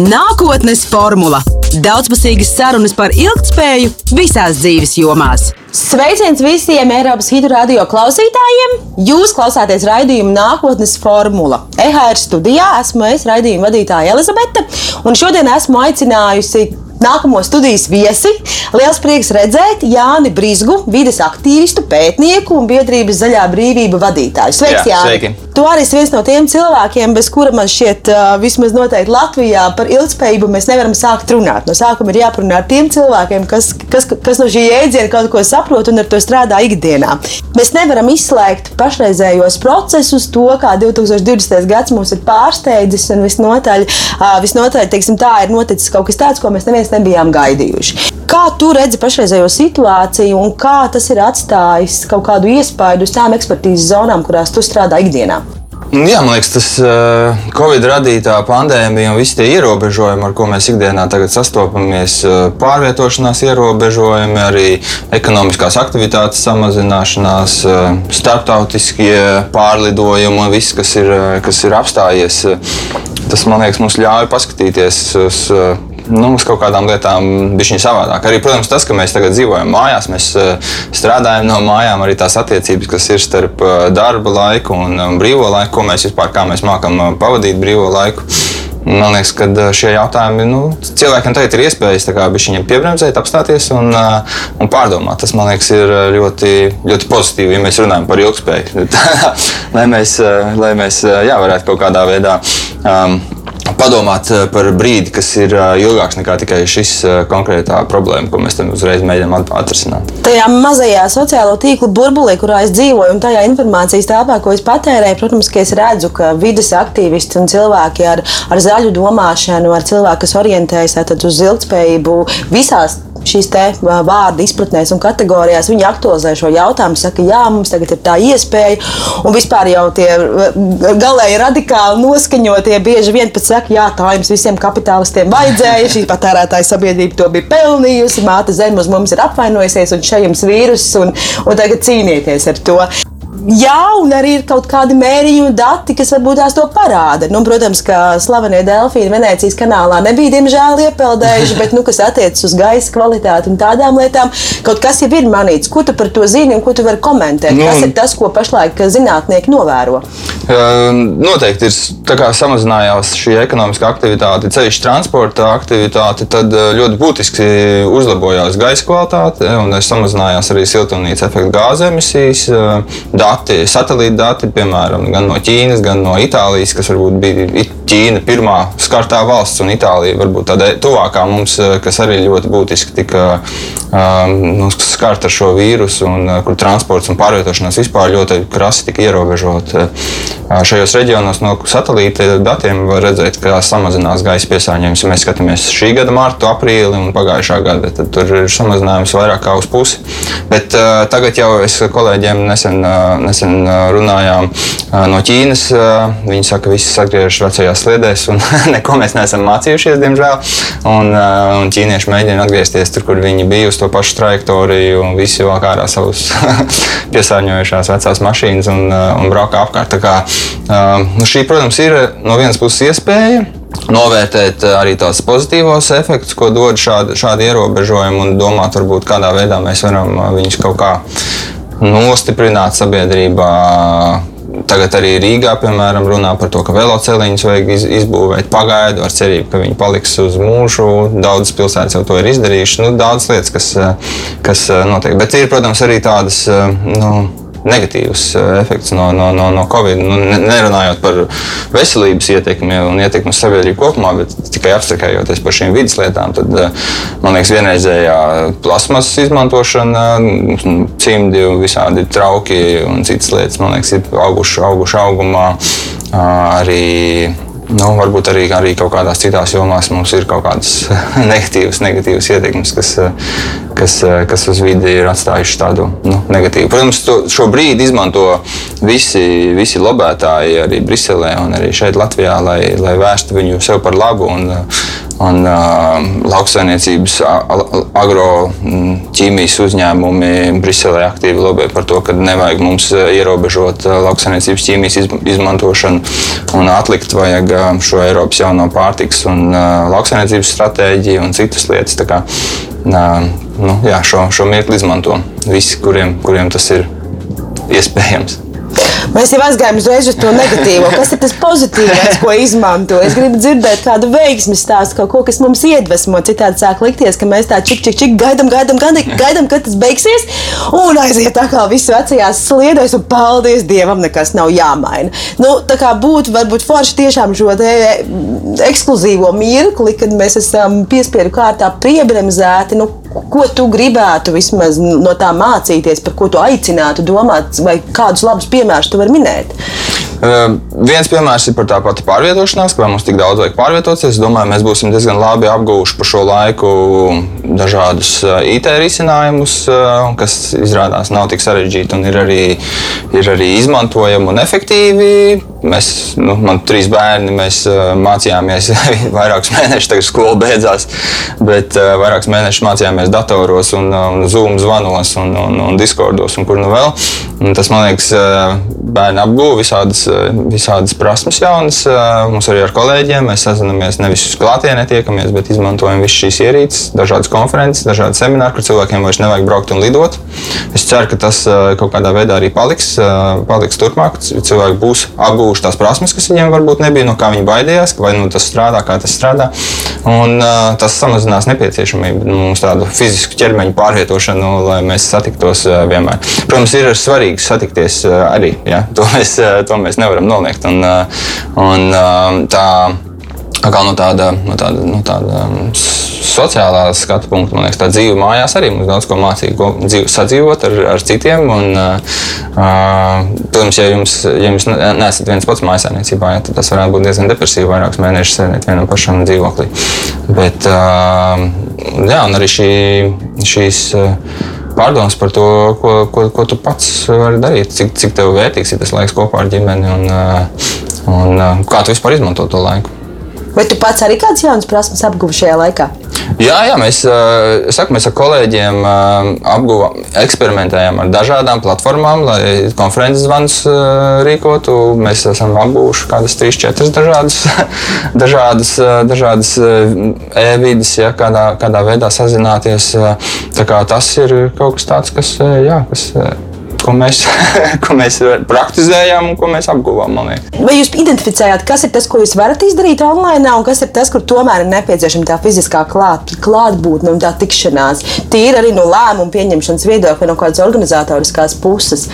Nākotnes formula - daudzpusīgas sarunas par ilgspēju visās dzīves jomās. Sveiciens visiem Eiropas hidroradio klausītājiem! Jūs klausāties raidījuma nākotnes formula. EHR studijā esmu es, raidījuma vadītāja Elizabete, un šodien esmu aicinājusi nākamo studijas viesi. Liels prieks redzēt Jāni Brīsgu, vides aktīvistu, pētnieku un biedrības zaļā brīvība vadītāju. Sveiks, Jā, Jāni! Sveiki. Tu arī esi viens no tiem cilvēkiem, bez kura man šķiet, vismaz noteikti Latvijā par ilgspējību mēs nevaram sākt runāt. No sākuma ir jāparunā ar tiem cilvēkiem, kas, kas, kas no šī jēdziena kaut ko saprot un ar to strādā ikdienā. Mēs nevaram izslēgt pašreizējos procesus, to, kā 2020. gads mūs ir pārsteidzis un visnotaļ, visnotaļ teiksim, tā ir noticis kaut kas tāds, ko mēs neviens nebijām gaidījuši. Kā tu redzi pašreizējo situāciju un kā tas ir atstājis kaut kādu iespaidu uz tām ekspertīzes zonām, kurās tu strādā ikdienā? Jā, man liekas, tas uh, Covid radītā pandēmija un visi tie ierobežojumi, ar ko mēs ikdienā sastopamies, uh, pārvietošanās ierobežojumi, arī ekonomiskās aktivitātes samazināšanās, uh, starptautiskie pārlidojumi un viss, kas ir, kas ir apstājies, tas man liekas, mums ļauj paskatīties uz nu, uz kaut kādām lietām bija savādāk. Arī, protams, tas, ka mēs tagad dzīvojam mājās, mēs eh, strādājam no mājām, arī tās attiecības, kas ir starp eh, darba laiku un brīvo laiku, ko mēs vispār kā mēs mākam eh, pavadīt brīvo laiku. Man liekas, ka šie jautājumi nu, cilvēkiem tagad ir iespējas viņiem piebremzēt, apstāties un, un pārdomāt. Tas man liekas, ir ļoti, ļoti pozitīvi, ja mēs runājam par ilgspēju. lai mēs, lai mēs jā, varētu kaut kādā veidā. Um, padomāt eh, par brīdi, kas ir eh, ilgāks nekā tikai šis eh, konkrētā problēma, ko mēs tam uzreiz mēģinām atrisināt. Tajā mazajā sociālo tīklu burbulī, kurā es dzīvoju, un tajā informācijas telpā, ko es patērēju, protams, ka es redzu, ka vidas aktīvisti un cilvēki ar, ar zaļu domāšanu, ar cilvēku, kas orientējas uz ilgspējību visās šīs vārdu izpratnēs un kategorijās. Viņi aktualizē šo jautājumu, saka, jā, mums tagad ir tā iespēja. Un vispār jau tie galēji radikāli noskaņotie bieži vien pat saka, jā, tā jums visiem kapitālistiem vajadzēja. Šī patērētāja sabiedrība to bija pelnījusi, māte zeme uz mums ir apvainojusies, un šeit jums vīrus, un, un tagad cīnieties ar to. Jā, un arī ir kaut kādi mērījumi, dati, kas varbūt tās to parāda. Nu, protams, ka slavenie Delfīni Venecijas kanālā nebija, diemžēl, iepeldējuši, bet, nu, kas attiecas uz gaisa kvalitāti un tādām lietām, kaut kas jau ir manīts. Ko tu par to zini un ko tu vari komentēt? Nu, kas ir tas, ko pašlaik zinātnieki novēro? Noteikti ir samazinājās šī ekonomiskā aktivitāte, ceļš transporta aktivitāte, tad ļoti būtiski uzlabojās gaisa kvalitāte un samazinājās arī siltumnīca efekta gāzes emisijas dati, satelīta dati, piemēram, gan no Ķīnas, gan no Itālijas, kas varbūt bija Ķīna pirmā skartā valsts, un Itālija varbūt tāda tuvākā mums, eh, kas arī ļoti būtiski tika um, skarta ar šo vīrusu, un uh, kur transports un pārvietošanās vispār ļoti krasi tika ierobežot. Uh, šajos reģionos no satelīta datiem var redzēt, ka samazinās gaisa piesārņojums. Ja mēs skatāmies šī gada martu, aprīli un pagājušā gada, tad tur ir samazinājums vairāk kā uz pusi. Bet uh, tagad jau es kolēģiem nesen uh, nesen runājām no Ķīnas. Viņi saka, ka viss atgriežas vecajās sliedēs, un neko mēs neesam mācījušies, diemžēl. Un, un ķīnieši mēģina atgriezties tur, kur viņi bija uz to pašu trajektoriju, un visi vēl ārā savus piesārņojušās vecās mašīnas un, un braukā apkārt. Tā kā, nu, šī, protams, ir no vienas puses iespēja novērtēt arī tādus pozitīvos efektus, ko dod šādi, šādi ierobežojumi, un domāt, varbūt kādā veidā mēs varam viņus kaut kā nostiprināt sabiedrībā. Tagad arī Rīgā, piemēram, runā par to, ka velosipēdiņus vajag iz, izbūvēt pagaidu ar cerību, ka viņi paliks uz mūžu. Daudzas pilsētas jau to ir izdarījušas. Nu, daudz lietas, kas, kas notiek. Bet ir, protams, arī tādas. Nu, negatīvs eh, efekts no, no, no, no Covid. Nu, nerunājot par veselības ietekmi un ietekmi uz sabiedrību kopumā, bet tikai apsakājoties par šīm vidas lietām, tad eh, man liekas, vienreizējā plasmasas izmantošana, cimdi, visādi trauki un citas lietas, man liekas, ir auguši, auguši augumā. Arī Nu, varbūt arī, arī kaut kādās citās jomās mums ir kaut kādas negatīvas, negatīvas ietekmes, kas, kas, kas uz vidi ir atstājušas tādu nu, negatīvu. Protams, to, šo brīdi izmanto visi, visi lobētāji arī Briselē un arī šeit Latvijā, lai, lai vērstu viņu sev par labu un, un uh, lauksainiecības, agroķīmijas uzņēmumi Briselē aktīvi lobē par to, ka nevajag mums ierobežot lauksainiecības ķīmijas izmantošanu un atlikt vajag šo Eiropas jauno pārtiks un uh, lauksainiecības stratēģiju un citas lietas. Tā kā, uh, nu, jā, šo, šo mirkli izmanto visi, kuriem, kuriem tas ir iespējams. Mēs jau aizgājām uzreiz uz to negatīvo. Kas ir tas pozitīvais, ko izmanto? Es gribu dzirdēt kādu veiksmi stāstu, kaut ko, kas mums iedvesmo. Citādi sāk likties, ka mēs tā čik, čik, čik gaidām, gaidām, gaidām, kad tas beigsies. Un aiziet tā kā viss vecajās sliedēs, un paldies Dievam, nekas nav jāmaina. Nu, tā kā būtu varbūt forši tiešām šo ekskluzīvo mirkli, kad mēs esam piespiedu kārtā piebremzēti. Nu, ko tu gribētu vismaz no tā mācīties, par ko tu aicinātu domāt, vai kādus labus piemērus tu vari minēt? Uh, viens piemērs ir par tā pati pārvietošanās, ka mums tik daudz vajag pārvietoties. Es domāju, mēs būsim diezgan labi apguvuši par šo laiku dažādus IT risinājumus, uh, kas izrādās nav tik sarežģīti un ir arī, ir arī izmantojami un efektīvi. Mēs, nu, man ir trīs bērni, mēs uh, mācījāmies vairākus mēnešus, tagad skola beidzās, bet vairākus mēnešus mācījāmies datoros un, un Zoom zvanos un, un, un Discordos un kur nu vēl. Un tas man liekas, bērni apguva visādas visādas prasmes jaunas. Mums arī ar kolēģiem mēs sazināmies nevis uz klātienē tiekamies, bet izmantojam visas šīs ierīces, dažādas konferences, dažādas semināri, kur cilvēkiem vairs nevajag braukt un lidot. Es ceru, ka tas kaut kādā veidā arī paliks, paliks turpmāk. Cilvēki būs apgūvuši tās prasmes, kas viņiem varbūt nebija, no kā viņi baidījās, vai nu tas strādā, kā tas strādā. Un, tas samazinās nepieciešamību nu, mums tādu fizisku ķermeņa pārvietošanu, lai mēs satiktos vienmēr. Protams, ir svarīgi satikties arī. Ja? To mēs, to mēs nevaram noliegt. Un, uh, un, uh, tā, kā no tāda, no tāda, no tāda um, sociālā skatu punkta, man liekas, tā dzīve mājās arī mums daudz ko mācīja, ko dzīve, sadzīvot ar, ar citiem. Un, uh, protams, ja jums, ja jums neesat viens pats mājasēmniecībā, ja, tad tas varētu būt diezgan depresīvi vairākus mēnešus sēdēt vienam pašam dzīvoklī. Bet, uh, jā, un arī šī, šīs. Uh, pārdomas par to, ko, ko, ko tu pats vari darīt, cik, cik tev vērtīgs ir tas laiks kopā ar ģimeni un, uh, un uh, kā tu vispār izmanto to laiku. Vai tu pats arī kādas jaunas prasmes apguvi šajā laikā? Jā, jā mēs, saku, mēs ar kolēģiem apguvām, eksperimentējam ar dažādām platformām, lai konferences zvans rīkotu. Mēs esam apguvuši kādas trīs, četras dažādas, dažādas, dažādas e-vidas, ja, kādā, kādā veidā sazināties. Tas ir kaut kas tāds, kas, jā, kas ko mēs, ko mēs praktizējām un ko mēs apguvām. Vai jūs identificējāt, kas ir tas, ko jūs varat izdarīt online, un kas ir tas, kur tomēr ir nepieciešama tā fiziskā klāt, klātbūtne un tā tikšanās? Tīri arī no lēmumu pieņemšanas viedokļa, no kādas organizatoriskās puses.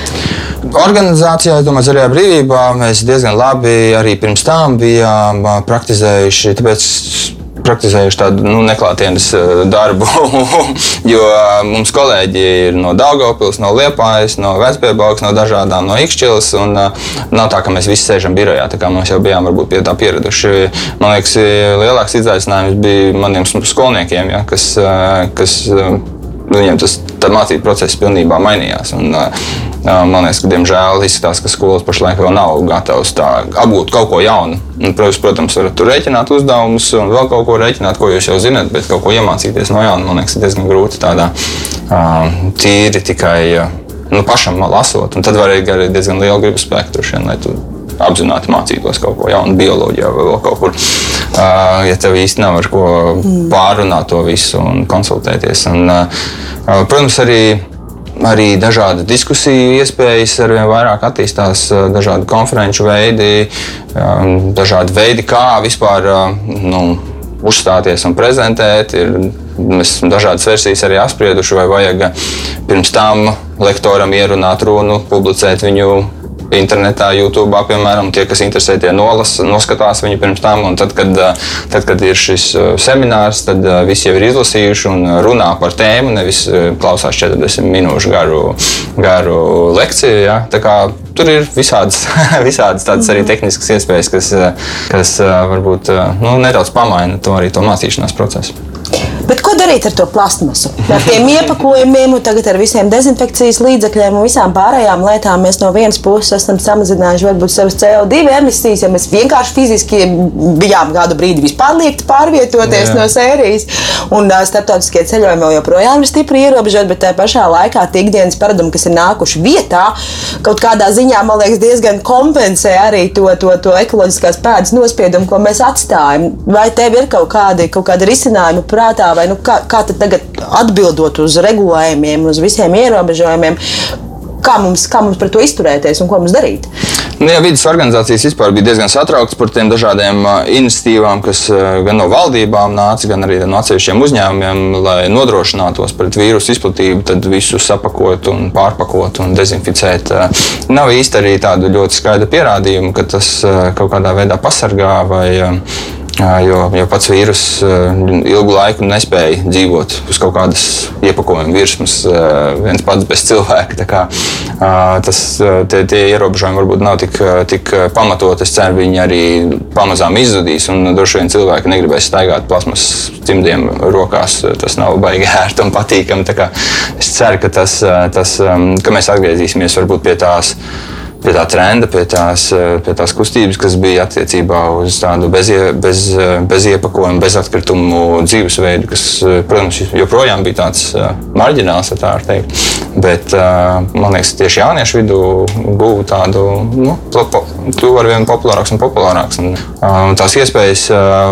Organizācijā, domāju, zaļajā brīvībā mēs diezgan labi arī pirms tam bijām praktizējuši. Tāpēc praktizējuši tādu nu, neklātienes eh, darbu, jo eh, mums kolēģi ir no Daugopils, no Liepājas, no Vecpiebalgs, no dažādām no Ikšķilas, un uh, nav tā, ka mēs visi sēžam birojā, mēs jau bijām varbūt pie tā pieraduši. Man liekas, lielāks izaicinājums bija maniem skolniekiem, ja, kas, kas viņiem tas mācību process pilnībā mainījās. Un, Man liekas, ka diemžēl izskatās, ka skolas pašlaik vēl nav gatavas apgūt kaut ko jaunu. Un, protams, varat tur rēķināt uzdevumus un vēl kaut ko rēķināt, ko jūs jau zinat, bet kaut ko iemācīties no jauna, man liekas, ir diezgan grūti tādā tīri tikai nu, pašam lasot. Un tad var arī diezgan liela gribas spēka tur šodien, lai tu apzināti mācītos kaut ko jaunu, bioloģijā vai vēl kaut kur. Uh, ja tev īsti nav ar ko pārunāt to visu un konsultēties. Un, uh, protams, arī arī dažādi diskusiju iespējas, ar vien vairāk attīstās dažādi konferenču veidi, dažādi veidi, kā vispār nu, uzstāties un prezentēt. Ir, mēs esam dažādas versijas arī apsprieduši, vai vajag pirms tam lektoram ierunāt runu, publicēt viņu internetā, YouTube, piemēram, tie, kas interesē, tie nolas, noskatās viņu pirms tam. Tad kad, tad, kad ir šis seminārs, tad visi jau ir izlasījuši un runā par tēmu, nevis klausās 40 minūšu garu, garu lekciju. Ja? Tur ir visādas, visādas tādas arī tehniskas iespējas, kas, kas varbūt nu, nedaudz pamaina to arī to mācīšanās procesu. Bet darīt ar to plastmasu? Ar tiem iepakojumiem, tagad ar visiem dezinfekcijas līdzekļiem un visām pārējām lietām mēs no vienas puses esam samazinājuši varbūt savas CO2 emisijas, ja mēs vienkārši fiziski bijām kādu brīdi vispār liekti pārvietoties Jā. no sērijas. Un uh, starptautiskie ceļojumi vēl joprojām ir stipri ierobežoti, bet tā pašā laikā tie ikdienas paradumi, kas ir nākuši vietā, kaut kādā ziņā, man liekas, diezgan kompensē arī to, to, to ekoloģiskās pēdas nospiedumu, ko mēs atstājam. Vai tev ir kaut kādi, kaut kādi risinājumi prātā, vai nu, kā, kā tagad atbildot uz regulējumiem, uz visiem ierobežojumiem, kā mums, kā mums pret to izturēties un ko mums darīt? Nu, jā, vidas organizācijas vispār bija diezgan satrauktas par tiem dažādiem iniciatīvām, kas gan no valdībām nāca, gan arī no atsevišķiem uzņēmumiem, lai nodrošinātos pret vīrusu izplatību, tad visu sapakot un pārpakot un dezinficēt. Nav īsti arī tādu ļoti skaidru pierādījumu, ka tas kaut kādā veidā pasargā vai Jo, jo pats vīrus ilgu laiku nespēja dzīvot uz kaut kādas iepakojuma virsmas, viens pats bez cilvēka. Kā, tas, tie, tie ierobežojumi varbūt nav tik, tik pamatot. Es ceru, viņi arī pamazām izzudīs. Droši vien cilvēki negribēs staigāt plasmas cimdiem rokās. Tas nav baigi ērti un patīkami. Es ceru, ka, tas, tas, ka mēs atgriezīsimies varbūt pie tās pie tā trenda, pie tās, pie tās kustības, kas bija attiecībā uz tādu bez, bez, bez iepakojuma, bez atkritumu dzīvesveidu, kas, protams, joprojām bija tāds marģināls, tā var teikt. Bet man liekas, tieši jauniešu vidū guva tādu, nu, kļuva ar vien populārāks un populārāks. Un, un tās iespējas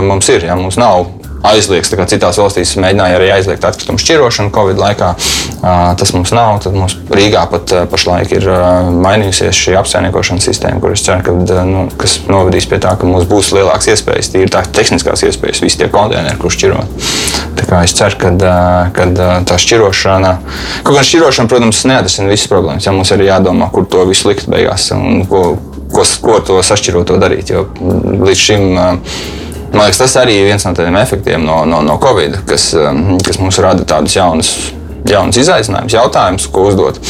mums ir, ja mums nav aizliegts. Citās valstīs mēģināja arī aizliegt atkritumu šķirošanu Covid laikā. Tas mums nav. Tad mums Rīgā pat pašlaik ir mainījusies šī apsaimniekošanas sistēma, kuras ceru, ka, nu, novedīs pie tā, ka mums būs lielākas iespējas, tīri tā tehniskās iespējas, visi tie konteineri, kurus šķirot. Tā kā es ceru, ka, tā šķirošana, kaut gan šķirošana, protams, neatrisina visas problēmas. Ja mums arī jādomā, kur to visu likt beigās un ko, ko, ko to sašķirot darīt. Jo līdz šim Man liekas, tas arī ir viens no tādiem efektiem no, no, no Covid, kas, um, kas mums rada tādus jaunus, jaunus izaicinājumus, jautājumus, ko uzdot.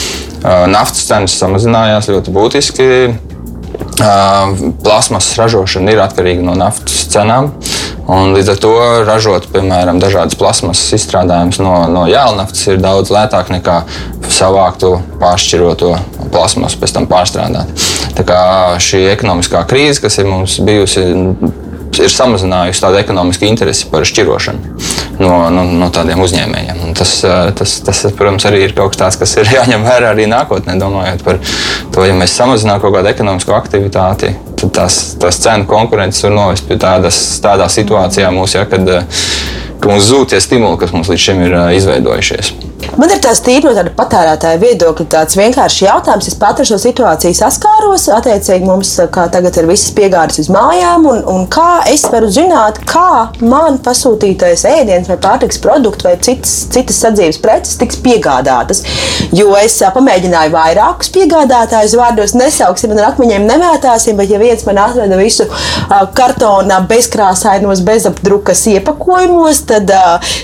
Uh, naftas cenas samazinājās ļoti būtiski. Uh, plasmas ražošana ir atkarīga no naftas cenām. Un līdz ar to ražot, piemēram, dažādas plasmasas izstrādājumus no, no jēlnaftas ir daudz lētāk nekā savāktu pāršķiroto plasmasu, pēc tam pārstrādāt. Tā kā šī ekonomiskā krīze, kas ir mums bijusi ir samazinājusi tādu ekonomisku interesi par šķirošanu no, no, no tādiem uzņēmējiem. Un tas, tas, tas, protams, arī ir kaut kas tāds, kas ir jāņem vērā arī nākotnē, domājot par to, ja mēs samazinām kaut kādu ekonomisko aktivitāti. Tad tās, tās cenu konkurences var novest pie tādas, tādā situācijā, mūs, ja, kad, ka mums zūd tie stimuli, kas mums līdz šim ir izveidojušies. Man ir tāds tīri no tāda patērētāja viedokļa, tāds vienkāršs jautājums. Es pats ar šo situāciju saskāros. Attiecīgi, mums tagad ir visas piegādes uz mājām, un, un kā es varu zināt, kā man pasūtītais ēdiens vai pārtiks produkts vai citas, citas sadzīves preces tiks piegādātas. Jo es pamēģināju vairākus piegādātājus vārdos nesauksim ar akmeņiem nemētāsim, bet ja viens man atveda visu kartonā bezkrāsainos, bezapdrukas iepakojumos, tad,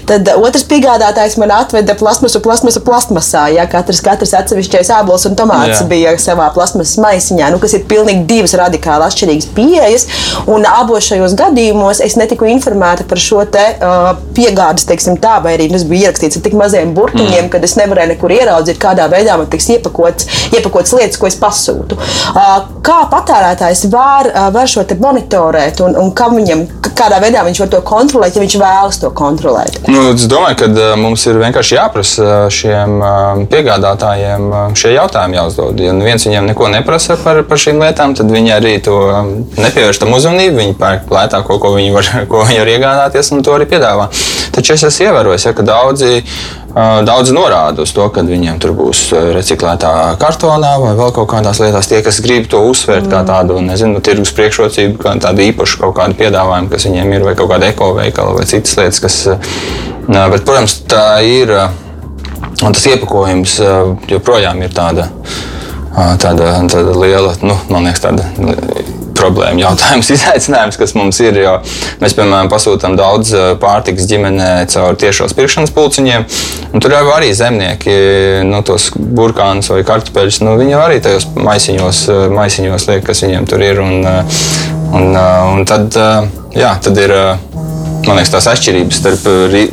tad otrs piegādātājs man atveda plasmasu plasmasa plasmasā. Ja? Katrs, katrs atsevišķais ābols un tomāts jā. bija savā plasmasas maisiņā, nu, kas ir pilnīgi divas radikāli atšķirīgas pieejas. Un abos šajos gadījumos es netiku informēta par šo te, uh, piegādes, teiksim, tā, vai arī tas bija ierakstīts ar tik maziem burtiņiem, mm. ka es nevarēju nekur ieraudzīt, kādā veidā man tiks iepakots, iepakots lietas, ko es pasūtu. Uh, kā patērētājs var, uh, var šo te monitorēt un, un kam viņam, kādā veidā viņš var to kontrolēt, ja viņš vēlas to kontrolēt? Nu, es domāju, ka uh, mums ir vienkārši jāprasa šiem piegādātājiem šie jautājumi jāuzdod. Ja viens viņiem neko neprasa par, par šīm lietām, tad viņi arī to nepievērš tam uzmanību. Viņi pērk lētāko, ko viņi var, ko viņi var iegādāties, un to arī piedāvā. Taču es esmu ievērojis, ja, ka daudzi. Daudz norāda uz to, ka viņiem tur būs reciklētā kartonā vai vēl kaut kādās lietās. Tie, kas grib to uzsvērt mm. kā tādu, nezinu, tirgus priekšrocību, kā tādu īpašu kaut kādu piedāvājumu, kas viņiem ir, vai kaut kāda ekoveikala vai citas lietas, kas. Bet, protams, tā ir Un tas iepakojums joprojām ir tāda, tāda, tāda liela, nu, man liekas, tāda problēma, jautājums, izaicinājums, kas mums ir. Mēs, piemēram, pasūtām daudz pārtikas ģimenē caur tiešos pirkšanas pulciņiem. Tur jau arī zemnieki nu, tos burkānus vai kartupeļus. Nu, viņi arī tajos maisiņos, maisiņos liek, kas viņiem tur ir. Un, un, un tad, jā, tad ir man liekas, tās atšķirības starp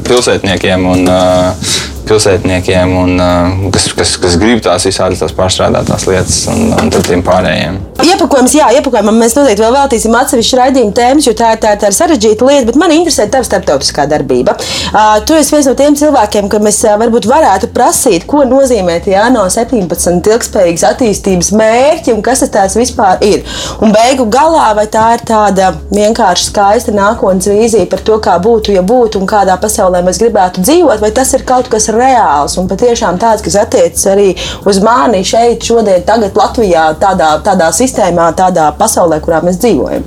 pilsētniekiem un uh, pilsētniekiem, un, uh, kas, kas, kas grib tās visādas tās pārstrādātās lietas, un, un tad tiem pārējiem. Iepakojums, jā, iepakojumam mēs noteikti vēl veltīsim atsevišķu raidījumu tēmas, jo tā, tā, tā ir sarežģīta lieta, bet man interesē tava starptautiskā darbība. Uh, tu esi viens no tiem cilvēkiem, ka mēs uh, varbūt varētu prasīt, ko nozīmē tie ANO 17 ilgspējīgas attīstības mērķi un kas tas vispār ir. Un beigu galā, vai tā ir tāda vienkārši skaista nākotnes vīzija par to, kā būtu, ja būtu un kādā pasaulē mēs gribētu dzīvot, vai tas ir kaut kas reāls un patiešām tāds, kas attiecas arī uz mani šeit, šodien, tagad Latvijā, tādā, tādā sistēmā, tādā pasaulē, kurā mēs dzīvojam.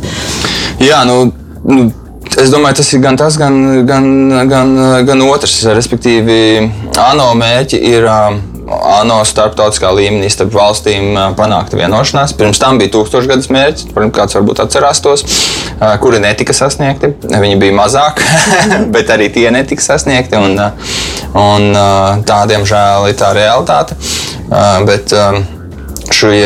Jā, nu, nu. Es domāju, tas ir gan tas, gan, gan, gan, gan otrs. Respektīvi, ANO mērķi ir uh, ANO starptautiskā līmenī starp valstīm panākta vienošanās. Pirms tam bija tūkstošgadus mērķis, kāds varbūt atcerās tos, kuri netika sasniegti. Viņi bija mazāki, bet arī tie netika sasniegti. Un, un tā, diemžēl, ir tā realitāte. Bet šie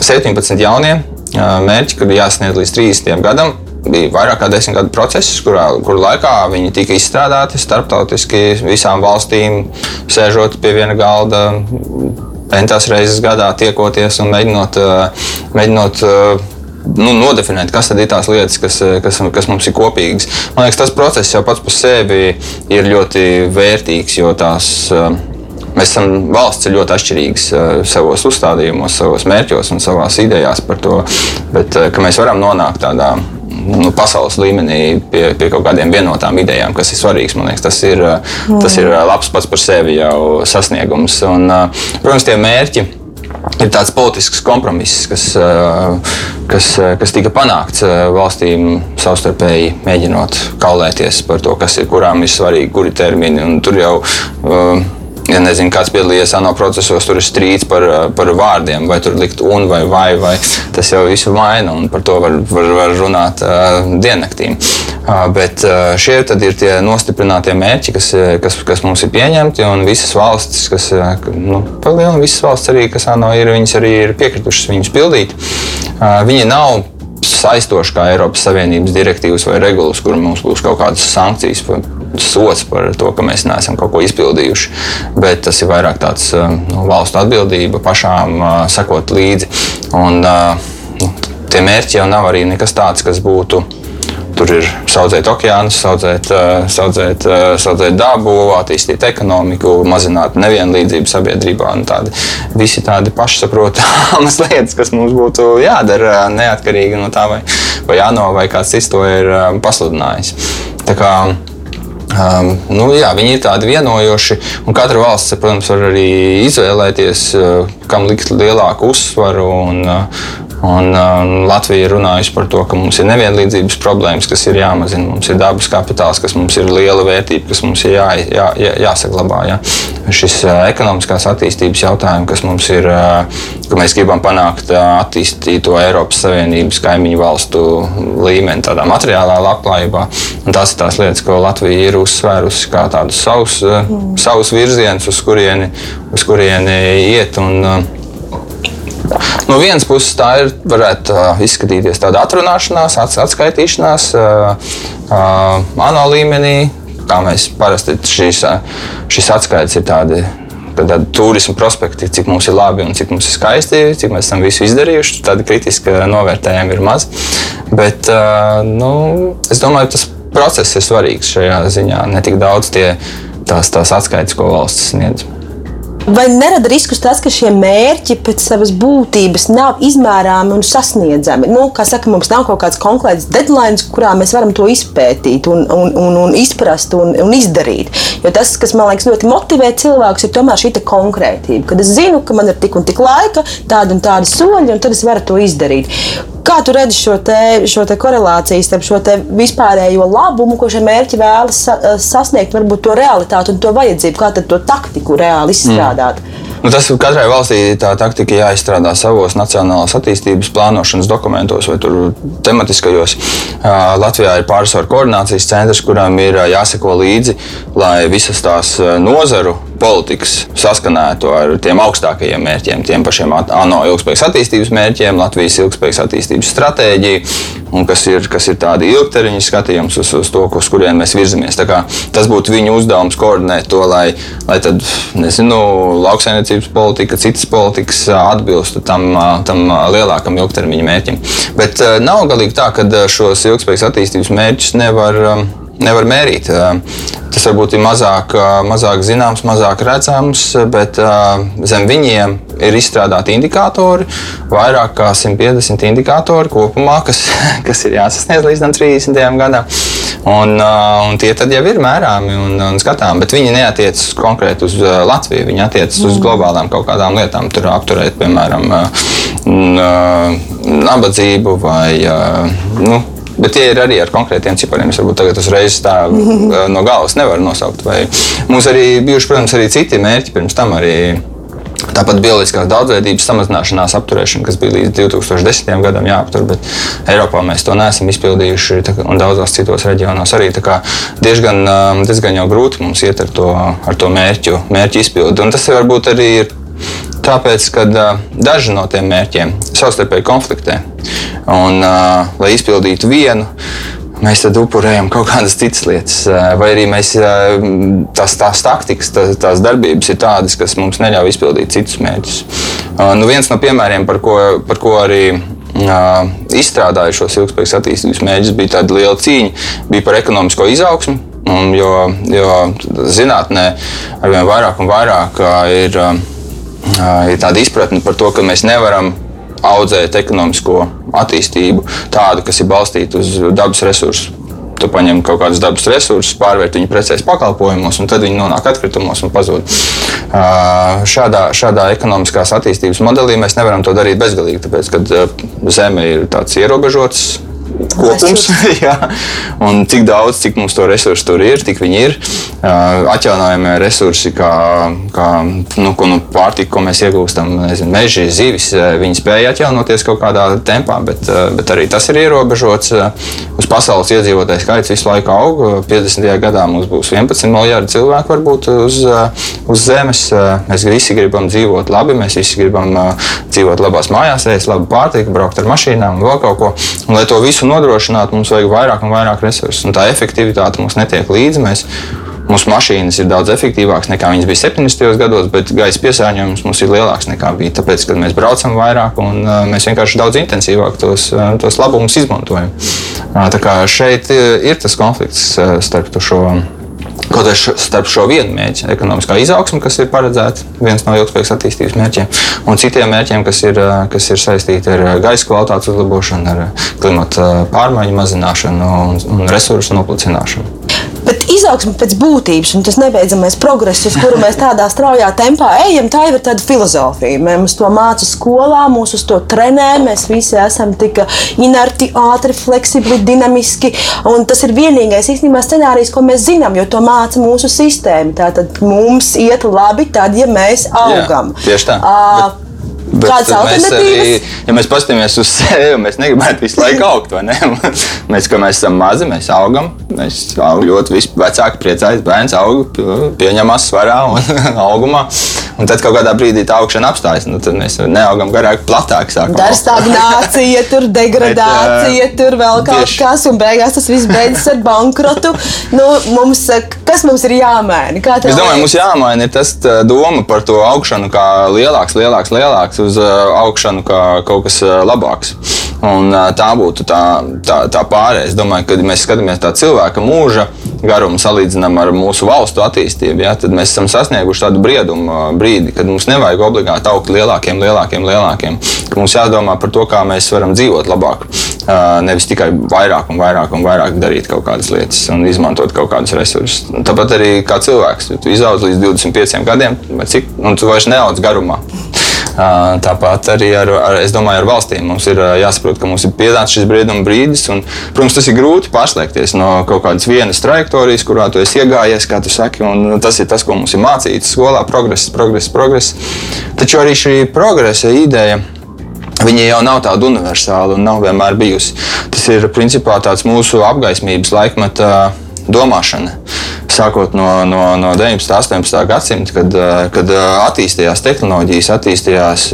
17 jaunie mērķi, kur jāsniedz līdz 30 gadam, bija vairāk kā desmit gadu process, kurā kur laikā viņi tika izstrādāti starptautiski visām valstīm, sēžot pie viena galda. Pentās reizes gadā tiekoties un mēģinot, eh, mēģinot eh, nu, nodefinēt, kas ir tās lietas, kas, eh, kas, kas mums ir kopīgas. Man liekas, tas process jau pats par sevi ir ļoti vērtīgs, jo tās mēs esam valsts ir ļoti atšķirīgas savos uzstādījumos, savos mērķos un savās idejās par to, bet mēs varam nonākt tādā nu, pasaules līmenī pie, pie kaut kādiem vienotām idejām, kas ir svarīgs. Man liekas, tas ir, mm. tas ir labs pats par sevi jau sasniegums. Un, protams, tie mērķi ir tāds politisks kompromiss, kas, kas, kas tika panākts valstīm savstarpēji mēģinot kaulēties par to, kas ir kurām ir svarīgi, kuri termini. Tur jau Ja nezinu, kāds piedalījies ANO procesos, tur ir strīds par, par vārdiem, vai tur likt un vai vai, vai tas jau visu maina, un par to var, var, var runāt uh, diennaktīm. Uh, bet uh, šie ir tie nostiprinātie mērķi, kas, kas, kas mums ir pieņemti, un visas valstis, kas, nu, palielina visas valstis arī, kas ANO ir, viņas arī ir piekritušas viņus pildīt. Uh, viņi nav saistoši kā Eiropas Savienības direktīvas vai regulas, kur mums būs kaut kādas sankcijas sots par to, ka mēs neesam kaut ko izpildījuši. Bet tas ir vairāk tāds eh, nu, valstu atbildība pašām uh, sekot līdzi. Un, uh, tie mērķi jau nav arī nekas tāds, kas būtu. Tur ir saudzēt okeānus, saudzēt, saudzēt, saudzēt dabu, attīstīt ekonomiku, mazināt nevienlīdzību sabiedrībā. Tādi, visi tādi pašsaprotamas lietas, kas mums būtu jādara neatkarīgi no tā, vai, vai ANO vai kāds cits to ir pasludinājis. Tā kā, Um, nu, jā, viņi ir tādi vienojoši, un katra valsts, protams, var arī izvēlēties, uh, kam likt lielāku uzsvaru. Un, uh, Un, uh, Latvija ir runājusi par to, ka mums ir nevienlīdzības problēmas, kas ir jāmazina. Mums ir dabas kapitāls, kas mums ir liela vērtība, kas mums ir jā, jā, jā, jāsaglabā. Jā. Šis uh, ekonomiskās attīstības jautājums, kas mums ir, uh, ka mēs gribam panākt uh, attīstīto Eiropas Savienības kaimiņu valstu līmeni, tādā materiālā labklājībā. Un tās ir tās lietas, ko Latvija ir uzsvērusi kā tādus savus, uh, mm. savus virzienus, uz kurieni, uz kurieni iet. Un, uh, No vienas puses, tā ir, varētu izskatīties tāda atrunāšanās, atskaitīšanās ANO līmenī. Kā mēs parasti šīs, šīs atskaites ir tādi tāda turisma prospekti, cik mums ir labi un cik mums ir skaisti, cik mēs esam visu izdarījuši. Tāda kritiska novērtējuma ir maz. Bet nu, es domāju, tas process ir svarīgs šajā ziņā. Ne tik daudz tie, tās, tās atskaites, ko valsts sniedz. Vai nerada riskus tas, ka šie mērķi pēc savas būtības nav izmērāmi un sasniedzami? Nu, kā saka, mums nav kaut kāds konkrēts deadline, kurā mēs varam to izpētīt, un, un, un, un izprast un, un izdarīt. Jo tas, kas man liekas ļoti motivē cilvēkus, ir tomēr šī konkrētība. Kad es zinu, ka man ir tik un tik laika, tādi un tādi soļi, un tad es varu to izdarīt. Kā tu redzi šo, te, šo te korelāciju starp šo vispārējo labumu, ko šie mērķi vēlas sasniegt, varbūt to realitāti un to vajadzību, kā to taktiku reāli izstrādāt? Mm. Nu, tas katrai valstī tā taktika jāizstrādā savos nacionālās attīstības plānošanas dokumentos vai tematiskajos. Latvijā ir pārsvaru koordinācijas centrs, kuram ir jāseko līdzi, lai visas tās nozaru politikas saskanētu ar tiem augstākajiem mērķiem, tiem pašiem ANO ilgspējīgas attīstības mērķiem, Latvijas ilgspējīgas attīstības stratēģiju, un kas ir, kas ir tādi ilgtermiņa skatījums uz, uz to, uz kuriem mēs virzamies. Tas būtu viņu uzdevums koordinēt to, lai, lai tad, nezinu, lauksainiecības politika, citas politikas atbilstu tam, tam lielākam ilgtermiņa mērķim. Bet nav galīgi tā, ka šos ilgspējīgas attīstības mērķus nevar nevar mērīt. Tas varbūt ir mazāk, mazāk zināms, mazāk redzams, bet zem viņiem ir izstrādāti indikatori, vairāk kā 150 indikatori kopumā, kas, kas ir jāsasniedz līdz 30. gadam. Un, un tie tad jau ir mērāmi un, un skatāmi, bet viņi neatiecas konkrēti uz Latviju. Viņi attiecas uz globālām kaut kādām lietām, tur apturēt, piemēram, nabadzību vai nu, Bet tie ir arī ar konkrētiem cipariem. Es varbūt tagad uzreiz tā no galvas nevaru nosaukt. Vai mums arī bijuši, protams, arī citi mērķi pirms tam. Arī Tāpat bioloģiskās daudzveidības samazināšanās apturēšana, kas bija līdz 2010. gadam jāaptur, bet Eiropā mēs to neesam izpildījuši, un daudzos citos reģionos arī. Diezgan, diezgan jau grūti mums iet ar to, ar to mērķu, mērķu izpildi. Un tas varbūt arī ir tāpēc, ka daži no tiem mērķiem savstarpēji konfliktē. Un, uh, lai izpildītu vienu, mēs tad upurējam kaut kādas citas lietas. Vai arī mēs, tās, tās taktikas, tās, tās darbības ir tādas, kas mums neļauj izpildīt citus mērķus. Nu, viens no piemēriem, par ko, par ko arī izstrādāju šos ilgspējīgas attīstības mērķus, bija tāda liela cīņa, bija par ekonomisko izaugsmu. Un, jo, jo zinātnē arvien vairāk un vairāk ir, ir tāda izpratne par to, ka mēs nevaram audzēt ekonomisko attīstību, tādu, kas ir balstīta uz dabas resursu. Tu paņem kaut kādus dabas resursus, pārvērt viņu precēs pakalpojumos, un tad viņi nonāk atkritumos un pazūd. Šādā, šādā ekonomiskās attīstības modelī mēs nevaram to darīt bezgalīgi, tāpēc, ka Zeme ir tāds ierobežots kopums. un cik daudz, cik mums to resursu tur ir, tik viņi ir. Atjaunojamie resursi, kā, kā nu, ko, nu, pārtika, ko mēs iegūstam, nezinu, meži, zivis, viņi spēja atjaunoties kaut kādā tempā, bet, bet arī tas ir ierobežots. Uz pasaules iedzīvotāju skaits visu laiku aug. 50. gadā mums būs 11 miljardi cilvēku varbūt uz, uz Zemes. Mēs visi gribam dzīvot labi, mēs visi gribam dzīvot labās mājās, ēst labu pārtiku, braukt ar mašīnām un vēl kaut ko. Un, visu nodrošinātu, mums vajag vairāk un vairāk resursu. Un tā efektivitāte mums netiek līdzi. Mēs, Mūsu mašīnas ir daudz efektīvākas nekā viņas bija 70. gados, bet gaisa piesārņojums mums ir lielāks nekā bija. Tāpēc, kad mēs braucam vairāk un uh, mēs vienkārši daudz intensīvāk tos, uh, tos labumus izmantojam. Uh, tā kā šeit ir tas konflikts starp šo Kaut arī starp šo vienu mērķi, ekonomiskā izaugsme, kas ir paredzēta viens no ilgspējīgas attīstības mērķiem, un citiem mērķiem, kas ir, kas ir saistīti ar gaisa kvalitātes uzlabošanu, ar klimata pārmaiņu mazināšanu un, un resursu noplicināšanu. Izaugsme pēc būtības un tas nebeidzamais progress, uz kuru mēs tādā straujā tempā ejam, tā jau ir tāda filozofija. Mēs to mācām skolā, mūs uz to trenē. Mēs visi esam tik inerti, ātri, fleksibli, dinamiski. Un tas ir vienīgais īstenībā scenārijs, ko mēs zinām, jo to māca mūsu sistēma. Tātad mums iet labi tad, ja mēs augam. Jā, tieši tā. Uh, Bet... Alternatīvas? Arī, ja mēs paskatāmies uz sevi, mēs negribētu visu laiku augt. Ne? Mēs, mēs esam mazi, mēs augam. Mēs augam ļoti vecāki priecājas, bērns aug, pieņemas svarā un augumā. Un tad kaut kādā brīdī tā augšana apstājas. Nu, tad mēs neaugam garāk, platāk. Dar stagnācija, tur degradācija, Bet, tur vēl kaut tieši. kas, un beigās tas viss beidzas ar bankrotu. Nu, mums, kas mums ir jāmaina? Es domāju, mums jāmaina tas doma par to augšanu kā lielāks, lielāks, lielāks uz augšanu kā kaut kas labāks. Un tā būtu tā, tā, tā pārējais. Es domāju, ka mēs skatāmies tā cilvēka mūža garumu salīdzinām ar mūsu valstu attīstību, ja, tad mēs esam sasnieguši tādu briedumu brīdi, kad mums nevajag obligāti augt lielākiem, lielākiem, lielākiem. Mums jādomā par to, kā mēs varam dzīvot labāk. Nevis tikai vairāk un vairāk un vairāk darīt kaut kādas lietas un izmantot kaut kādus resursus. Tāpat arī kā cilvēks, tu izaudz līdz 25 gadiem, cik, un tu vairs neaudz garumā. Tāpat arī ar, ar, domāju, ar valstīm mums ir jāsaprot, ka mums ir piedāvāts šis brieduma brīdis. Un, protams, tas ir grūti pārslēgties no kaut kādas vienas trajektorijas, kurā tu esi iegājies, kā tu saki. Tas ir tas, ko mums ir mācīts skolā - progress, progress, progress. Taču arī šī progresa ideja. Viņa jau nav tāda universāla un nav vienmēr bijusi. Tas ir principā tāds mūsu apgaismības laikmeta domāšana sākot no, no, no 19. un 18. gadsimta, kad, kad attīstījās tehnoloģijas, attīstījās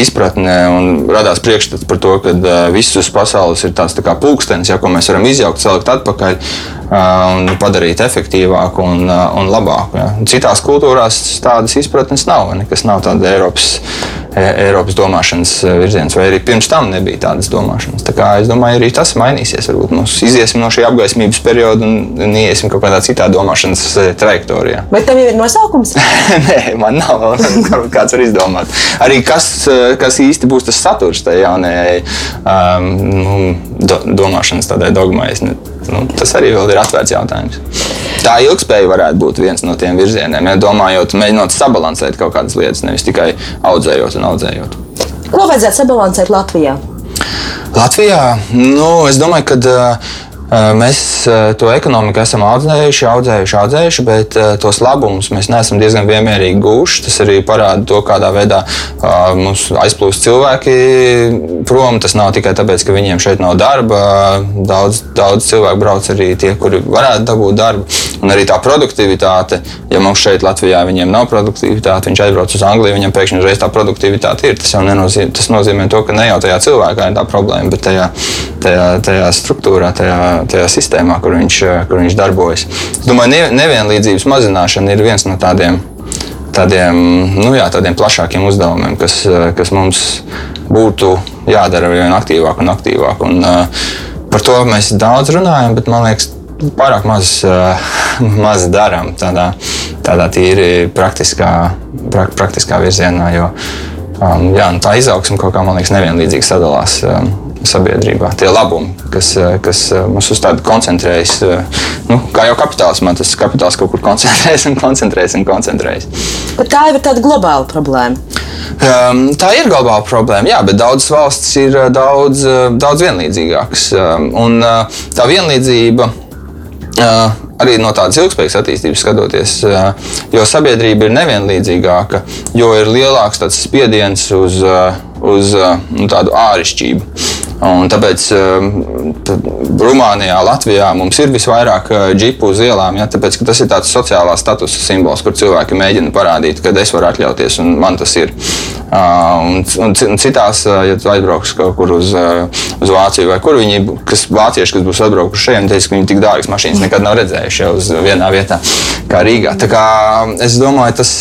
izpratne un radās priekšstats par to, ka viss uz pasaules ir tāds tā kā pulkstenis, ja, ko mēs varam izjaukt, salikt atpakaļ un padarīt efektīvāku un, un labāku. Ja. Citās kultūrās tādas izpratnes nav, nekas nav tāds Eiropas, Eiropas domāšanas virziens, vai arī pirms tam nebija tādas domāšanas. Tā kā, es domāju, arī tas mainīsies. Varbūt mēs iziesim no šī apgaismības perioda un, iesim kaut kādā citā domāšanas e, trajektorijā. Bet tam jau ir nosaukums? Nē, man nav. Kāds var izdomāt. Arī kas, e, kas īsti būs tas saturs tajā jaunajai um, nu, do, domāšanas tādai dogmai. Ne, nu, tas arī ir atvērts jautājums. Tā ilgspēja varētu būt viens no tiem virzieniem, ja domājot, mēģinot sabalansēt kaut kādas lietas, nevis tikai audzējot un audzējot. Ko vajadzētu sabalansēt Latvijā? Latvijā, nu, es domāju, ka Mēs to ekonomiku esam audzējuši, audzējuši, audzējuši, bet tos labumus mēs neesam diezgan vienmērīgi gūši. Tas arī parāda to, kādā veidā mums aizplūst cilvēki prom. Tas nav tikai tāpēc, ka viņiem šeit nav darba. Daudz, daudz cilvēku brauc arī tie, kuri varētu dabūt darbu. Un arī tā produktivitāte, ja mums šeit Latvijā nav produktivitāte, viņš aizbrauc uz Angliju, viņam pēkšņi uzreiz tā produktivitāte ir. Tas jau nenozīmē, tas nozīmē to, ka ne jau tajā cilvēkā ir tā problēma, bet tajā, tajā, tajā struktūrā, tajā tajā sistēmā, kur viņš, kur viņš darbojas. Es domāju, nevienlīdzības mazināšana ir viens no tādiem, tādiem, nu jā, tādiem plašākiem uzdevumiem, kas, kas mums būtu jādara vien aktīvāk un aktīvāk. Un, par to mēs daudz runājam, bet man liekas, pārāk maz, maz darām tādā, tādā tīri praktiskā, pra, praktiskā virzienā. Jo, um, jā, nu tā izaugsme kaut kā, man liekas, nevienlīdzīgi sadalās. Sabiedrībā. Tie labumi, kas, eh, kas eh, mums uz tādu koncentrējas, eh, nu, kā jau kapitāls, man tas kapitāls kaut kur koncentrējas un koncentrējas un koncentrējas. Bet tā jau ir tāda globāla problēma. Um, tā ir globāla problēma, jā, bet daudzas valstis ir daudz, daudz vienlīdzīgākas. Um, un tā vienlīdzība arī no tādas ilgspējīgas attīstības skatoties, jo sabiedrība ir nevienlīdzīgāka, jo ir lielāks spiediens uz, uz nu, tādu ārišķību. Un tāpēc um, Rumānijā, Latvijā mums ir visvairāk uh, džipu uz ielām, ja, tāpēc, tas ir tāds sociālā statusa simbols, kur cilvēki mēģina parādīt, ka es varu atļauties un man tas ir. Uh, un, un, citās, uh, ja aizbrauks kaut kur uz, uz Vāciju vai kur viņi, kas vācieši, kas būs atbraukuši šeit, teiks, ka viņi tik dārgas mašīnas nekad nav redzējuši uz vienā vietā kā Rīgā. Tā kā es domāju, tas.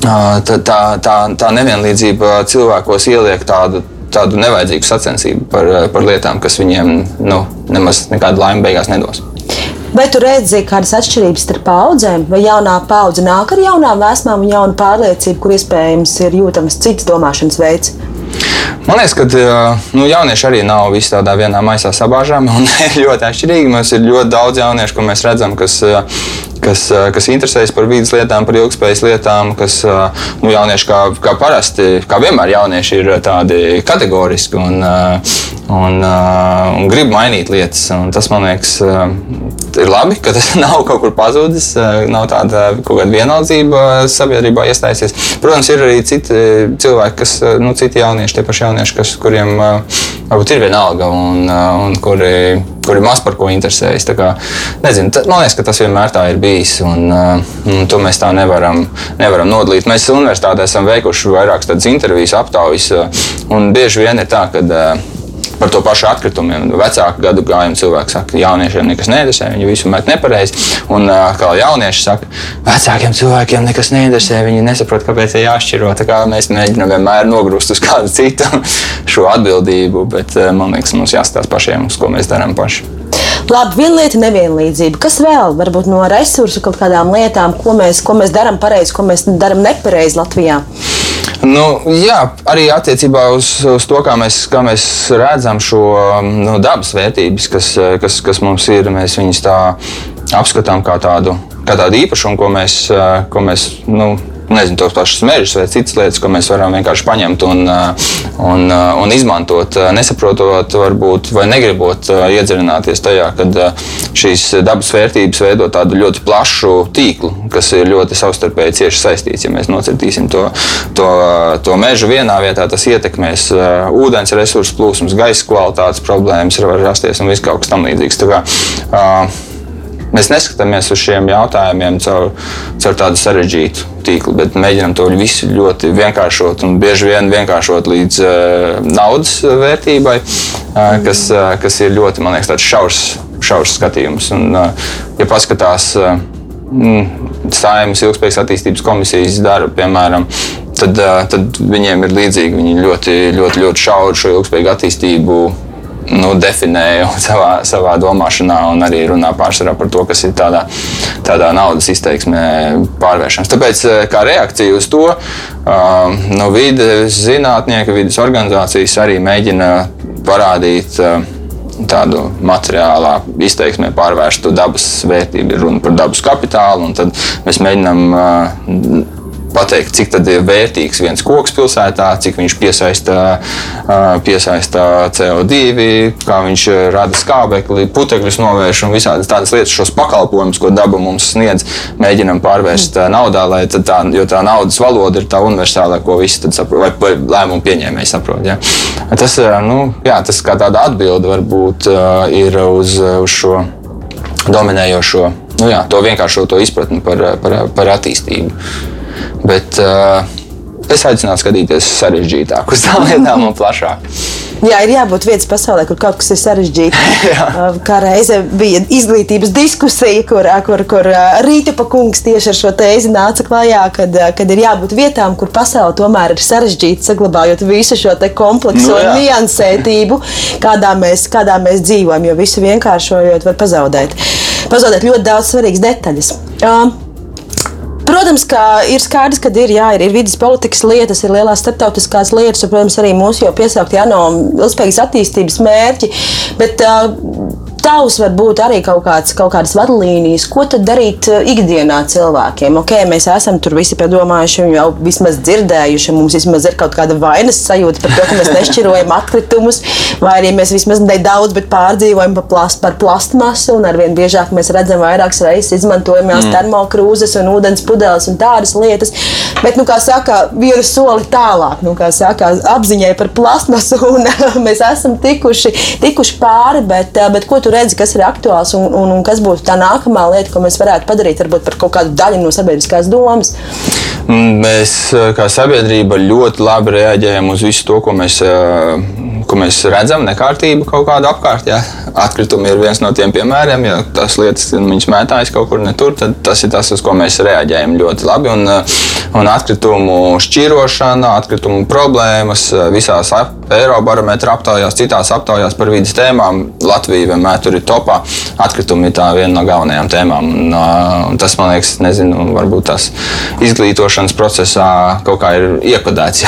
Tā, tā, tā, tā nevienlīdzība cilvēkos ieliek tādu tādu nevajadzīgu sacensību par, par lietām, kas viņiem nu, nemaz nekādu laimi beigās nedos. Vai tu redzi kādas atšķirības starp paudzēm, vai jaunā paudze nāk ar jaunām vēsmām un jaunu pārliecību, kur iespējams ir jūtams cits domāšanas veids? Man liekas, ka nu, jaunieši arī nav visi tādā vienā maisā sabāžāmi un ļoti atšķirīgi. Mums ir ļoti daudz jauniešu, ko mēs redzam, kas kas, kas interesējas par vidas lietām, par ilgspējas lietām, kas nu, jaunieši kā, kā parasti, kā vienmēr jaunieši ir tādi kategoriski un, un, un grib mainīt lietas. Un tas man liekas, ir labi, ka tas nav kaut kur pazudis, nav tāda kaut kāda vienaldzība sabiedrībā iestājusies. Protams, ir arī citi cilvēki, kas, nu, citi jaunieši, tie paši jaunieši, kas, kuriem varbūt ir vienalga un, un kuri kuri maz par ko interesējas. Kā, nezinu, tā, man liekas, ka tas vienmēr tā ir bijis, un, uh, un to mēs tā nevaram, nevaram nodalīt. Mēs universitātē esam veikuši vairākas intervijas, aptaujas, uh, bieži vien ir tā, ka uh, par to pašu atkritumiem. Vecāku gadu gājumu cilvēki saka, ka jauniešiem nekas neinteresē, viņi visu met nepareizi. Un kā jaunieši saka, vecākiem cilvēkiem nekas neinteresē, viņi nesaprot, kāpēc ir jāšķiro. Tā kā mēs mēģinām vienmēr nogrūst uz kādu citu šo atbildību, bet man liekas, mums jāstāsta pašiem, uz ko mēs darām paši. Labi, viena lieta - nevienlīdzība. Kas vēl? Varbūt no resursu kaut kādām lietām, ko mēs, ko mēs darām pareizi, ko mēs darām nepareizi Latvijā. Nu, jā, arī attiecībā uz, uz to, kā mēs, kā mēs redzam šo nu, dabas vērtības, kas, kas, kas mums ir, mēs viņus tā apskatām kā tādu, kā tādu īpašumu, ko mēs, ko mēs nu, nezinu, tos pašus mežus vai citas lietas, ko mēs varam vienkārši paņemt un, uh, un, uh, un izmantot, uh, nesaprotot, varbūt, vai negribot iedziļināties tajā, ka šīs dabas vērtības veido tādu ļoti plašu tīklu, kas ir ļoti savstarpēji cieši saistīts. Ja mēs nocirtīsim to, to, to mežu vienā vietā, tas ietekmēs ūdens resursu plūsmas, gaisa kvalitātes problēmas, var rasties un viss kaut kas tam līdzīgs. Tā kā, mēs neskatāmies uz šiem jautājumiem caur, caur tādu sarežģītu tīklu, bet mēģinām to visu ļoti vienkāršot un bieži vien vienkāršot līdz uh, naudas vērtībai, uh, kas, uh, kas ir ļoti, man liekas, tāds šaurs, šaurs skatījums. Un, uh, ja paskatās, uh, Sājumas ilgspējas attīstības komisijas darbu, piemēram, tad, tad viņiem ir līdzīgi. Viņi ļoti, ļoti, ļoti šauru šo ilgspējīgu attīstību nu, definēju savā, savā domāšanā un arī runā pārsvarā par to, kas ir tādā, tādā naudas izteiksmē pārvēršanas. Tāpēc, kā reakcija uz to, no vides zinātnieki, vidas organizācijas arī mēģina parādīt tādu materiālā izteiksmē pārvērstu dabas vērtību, ir runa par dabas kapitālu. Tad mēs mēģinām pateikt, cik vērtīgs viens koks pilsētā, cik viņš piesaista, piesaista CO2, kā viņš rada skābekli, putekļus novērš un visādas tādas lietas, šos pakalpojumus, ko daba mums sniedz, mēģinam pārvērst naudā, lai tā, jo tā naudas valoda ir tā universālā, ko visi saprot, vai lēmumu pieņēmēji saprot. Ja. Tas, nu, jā, tas kā tāda atbilde varbūt ir uz, uz šo dominējošo, nu jā, to vienkāršo to izpratni par, par, par attīstību. Bet uh, es aicinātu skatīties sarežģītāk uz tām lietām un plašāk. Jā, ir jābūt vietas pasaulē, kur kaut kas ir sarežģīts. Uh, kā reize bija izglītības diskusija, kur, uh, kur, kur Rīta Pakungs tieši ar šo tēzi nāca klajā, kad, kad ir jābūt vietām, kur pasaule tomēr ir sarežģīta, saglabājot visu šo kompleksu no, nu un niansētību, kādā mēs, kādā mēs dzīvojam, jo visu vienkāršojot var pazaudēt. Pazaudēt ļoti daudz svarīgas detaļas. Uh, Protams, ka ir skaidrs, ka ir, jā, ir, ir vidas politikas lietas, ir lielās starptautiskās lietas, un, protams, arī mūsu jau piesaukt ANO ilgspējīgas attīstības mērķi. Bet, uh, tavs var būt arī kaut, kāds, kaut kādas vadlīnijas, ko tad darīt eh, ikdienā cilvēkiem. Ok, mēs esam tur visi padomājuši, jau vismaz dzirdējuši, mums vismaz ir kaut kāda vainas sajūta par to, ka mēs nešķirojam atkritumus, vai arī mēs vismaz nedaudz, bet pārdzīvojam par, plast, par plastmasu, un arvien biežāk mēs redzam vairākas reizes izmantojam jās mm. termokrūzes un ūdens pudeles un tādas lietas. Bet, nu, kā saka, vienu soli tālāk, nu, kā saka, apziņai par plastmasu, un mēs esam tikuši, tikuši pāri, bet, eh, bet ko tu tu redzi, kas ir aktuāls un, un, un kas būtu tā nākamā lieta, ko mēs varētu padarīt varbūt par kaut kādu daļu no sabiedriskās domas? Mēs kā sabiedrība ļoti labi reaģējam uz visu to, ko mēs, ko mēs redzam, nekārtību kaut kādu apkārt. Jā. Atkritumi ir viens no tiem piemēriem. Ja tas lietas mētājas kaut kur netur, tad tas ir tas, uz ko mēs reaģējam ļoti labi. Un, un atkritumu šķirošana, atkritumu problēmas visās Eirobarometra aptaujās, citās aptaujās par vidas tēmām Latvija vienmēr tur ir topā. Atkritumi ir viena no galvenajām tēmām. Un, un tas, man liekas, nezinu, varbūt tas izglītošanas procesā kaut kā ir iekodēts.